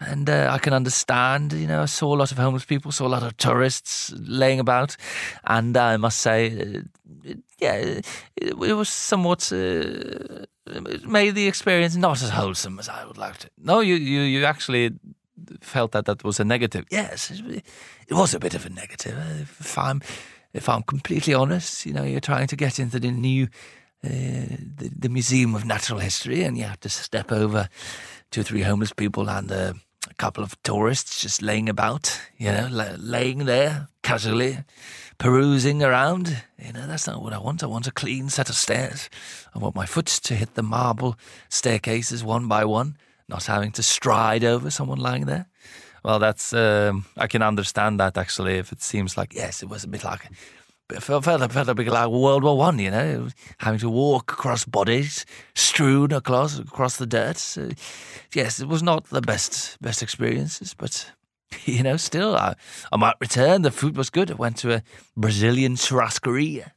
and uh, I can understand. You know, I saw a lot of homeless people, saw a lot of tourists laying about, and I must say, uh, yeah, it, it was somewhat uh, it made the experience not as wholesome as I would like to. No, you, you, you actually felt that that was a negative. Yes, it it was a bit of a negative. uh, If I'm, if I'm completely honest, you know, you're trying to get into the new, uh, the, the Museum of Natural History, and you have to step over two or three homeless people and uh, a couple of tourists just laying about, you know, la- laying there casually, perusing around. You know, that's not what I want. I want a clean set of stairs. I want my foot to hit the marble staircases one by one, not having to stride over someone lying there. Well, that's um, I can understand that actually. If it seems like Yes, it was a bit like. Felt, felt, felt a bit like World War One, you know, having to walk across bodies strewn across across the dirt. So, yes, it was not the best best experiences, but you know, still, I, I might return. The food was good. I went to a Brazilian churrascaria.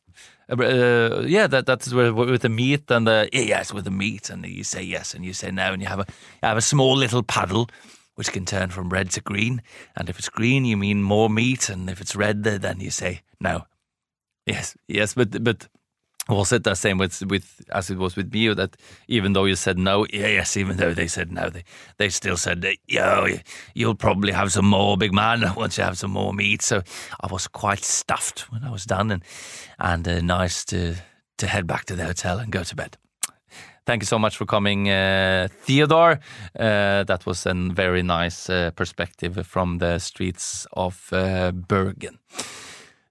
Uh, yeah, that that's where, with the meat and the yes, with the meat, and you say yes, and you say no, and you have a you have a small little paddle which can turn from red to green, and if it's green, you mean more meat, and if it's red, then you say no. Yes, yes, but but was it the same with with as it was with me that even though you said no, yes, even though they said no, they they still said, "Yo, you'll probably have some more, big man, once you have some more meat." So I was quite stuffed when I was done, and and uh, nice to to head back to the hotel and go to bed. Thank you so much for coming, uh, Theodore. Uh, that was a very nice uh, perspective from the streets of uh, Bergen.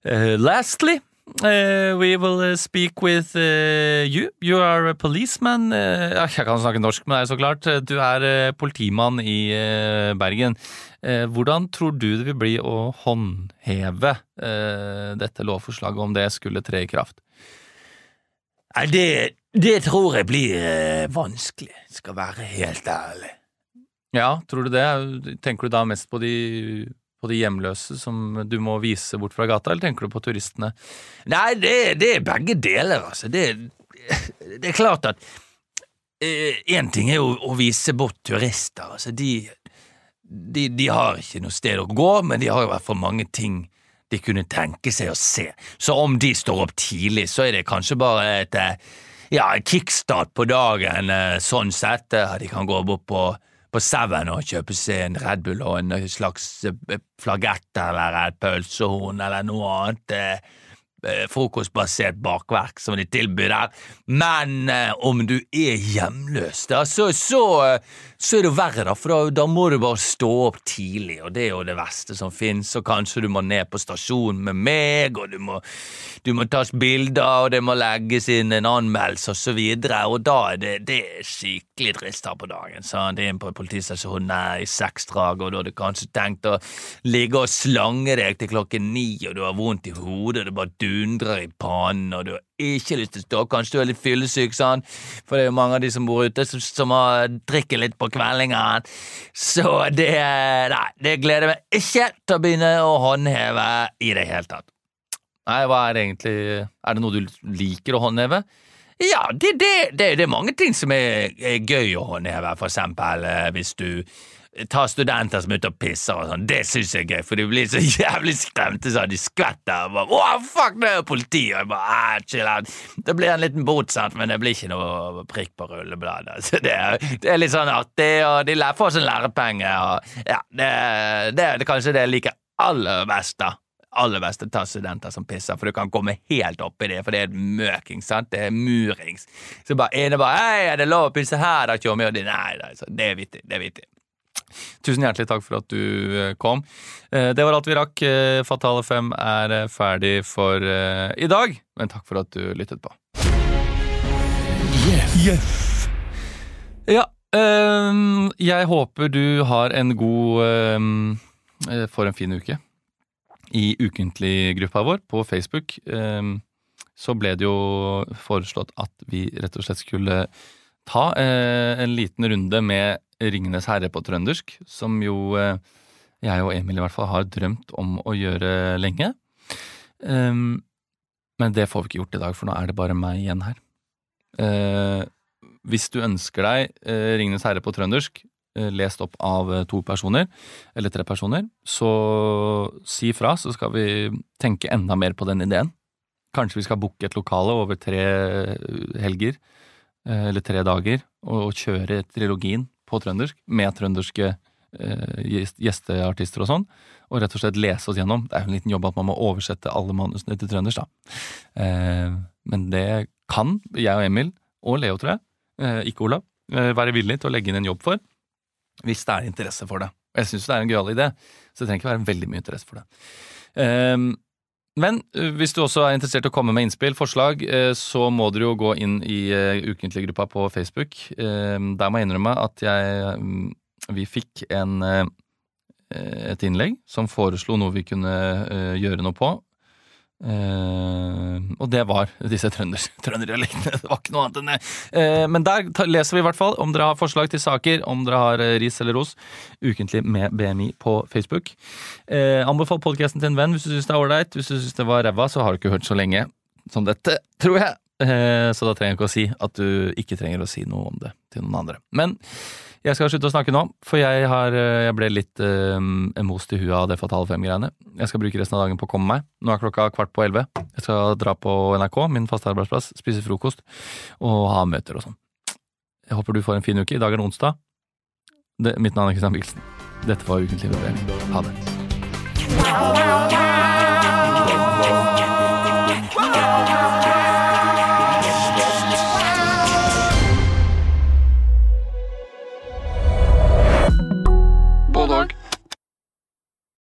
Uh, lastly, uh, we will uh, speak with uh, you. You are a policeman. Uh, jeg kan snakke norsk med deg, så klart. Du er politimann i Bergen. Hvordan tror du det vil bli å håndheve dette lovforslaget, om det skulle tre i kraft? Nei, det, det tror jeg blir eh, vanskelig, skal være helt ærlig. Ja, tror du det? Tenker du da mest på de, på de hjemløse som du må vise bort fra gata, eller tenker du på turistene? Nei, det, det er begge deler, altså. Det, det er klart at Én ting er jo å vise bort turister. Altså, de, de, de har ikke noe sted å gå, men de har i hvert fall mange ting de kunne tenke seg å se. Så om de står opp tidlig, så er det kanskje bare et eh, ja, kickstart på dagen, eh, sånn sett. Eh, De kan gå bort på på Seven og kjøpe seg en Red Bull og en slags eh, flagett eller et pølsehorn eller noe annet eh, eh, frokostbasert bakverk som de tilbyr der. Men eh, om du er hjemløs, da, så, så, eh, så er det verre, da, for da, da må du bare stå opp tidlig, og det er jo det verste som finnes, og kanskje du må ned på stasjonen med meg, og du må, du må tas bilder, og det må legges inn en anmeldelse, og så videre, og da er det, det er skikkelig trist her på dagen, det er inn på politistasjonen er i seksdrag, og da har du kanskje tenkt å ligge og slange deg til klokken ni, og du har vondt i hodet, og det bare dundrer i pannen, og du har ikke lyst til å stå, kanskje du er litt fyllesyk, sant, for det er jo mange av de som bor ute som, som har drikker litt på kveldingen, så det, nei, det gleder meg ikke til å begynne å håndheve i det hele tatt. Nei, hva er det egentlig Er det noe du liker å håndheve? Ja, det, det, det, det er mange ting som er, er gøy å håndheve, for eksempel eh, hvis du tar studenter som er ute og pisser og sånn, det syns jeg er gøy, for de blir så jævlig skremte sånn, de skvetter og bare Å, fuck, det er jo politi! Og jeg bare, ah, chill out. Det blir en liten bot, sant, men det blir ikke noe prikk på rullebladet. Så det er, det er litt sånn artig, og de får sånn lærepenge, og ja, det, det er kanskje det jeg liker aller best, da aller beste ta studenter som pisser, for du kan komme helt opp i det, for det er møking, sant? Det er murings. Så bare ene bare 'Hei, er det lov å pisse her, da, tjommi?' Og de 'Nei, nei, så det er vittig, det er vittig'. Tusen hjertelig takk for at du eh, kom. Eh, Det var alt vi rakk. Eh, Fatale 5 er ferdig for i dag, men takk for at du lyttet på. Ja, ehm, jeg håper du har en god ehm, eh, For en fin uke. I ukentlig-gruppa vår på Facebook ehm, så ble det jo foreslått at vi rett og slett skulle ta en liten runde med Ringenes herre på trøndersk, som jo eh, jeg og Emil i hvert fall har drømt om å gjøre lenge. Ehm, men det får vi ikke gjort i dag, for nå er det bare meg igjen her. Eh, hvis du ønsker deg eh, Ringenes herre på trøndersk, lest opp av to personer, eller tre personer, så si fra, så skal vi tenke enda mer på den ideen. Kanskje vi skal booke et lokale over tre helger, eller tre dager, og kjøre trilogien på trøndersk, med trønderske eh, gjesteartister og sånn, og rett og slett lese oss gjennom. Det er jo en liten jobb at man må oversette alle manusene til trøndersk, da. Eh, men det kan jeg og Emil, og Leo, tror jeg, eh, ikke Olav, være villig til å legge inn en jobb for, hvis det er interesse for det. Jeg syns det er en gøyal idé, så det trenger ikke være veldig mye interesse for det. Men eh, hvis du også er interessert i å komme med innspill, forslag, eh, så må dere jo gå inn i eh, ukentlig-gruppa på Facebook. Der må jeg innrømme at jeg mm, Vi fikk en et innlegg som foreslo noe vi kunne gjøre noe på. Eh, og det var disse trønder, trønderdialektene. Det var ikke noe annet enn det. Uh, men der ta, leser vi i hvert fall om dere har forslag til saker, om dere har uh, ris eller ros. Ukentlig med BMI på Facebook. Anbefal podkasten til en venn hvis du syns det er ålreit. Hvis du syns det var ræva, så har du ikke hørt så lenge som dette, tror jeg. Så da trenger jeg ikke å si at du ikke trenger å si noe om det til noen andre. Men jeg skal slutte å snakke nå, for jeg, har, eh, jeg ble litt eh, most i huet av det Fatale Fem-greiene. Jeg skal bruke resten av dagen på å komme meg. Nå er klokka kvart på elleve. Jeg skal dra på NRK, min faste arbeidsplass, spise frokost og ha møter og sånn. Jeg håper du får en fin uke. I dag er det onsdag. Det, mitt navn er Kristian Mikkelsen. Dette var Ukentlig vurdering. Ha det.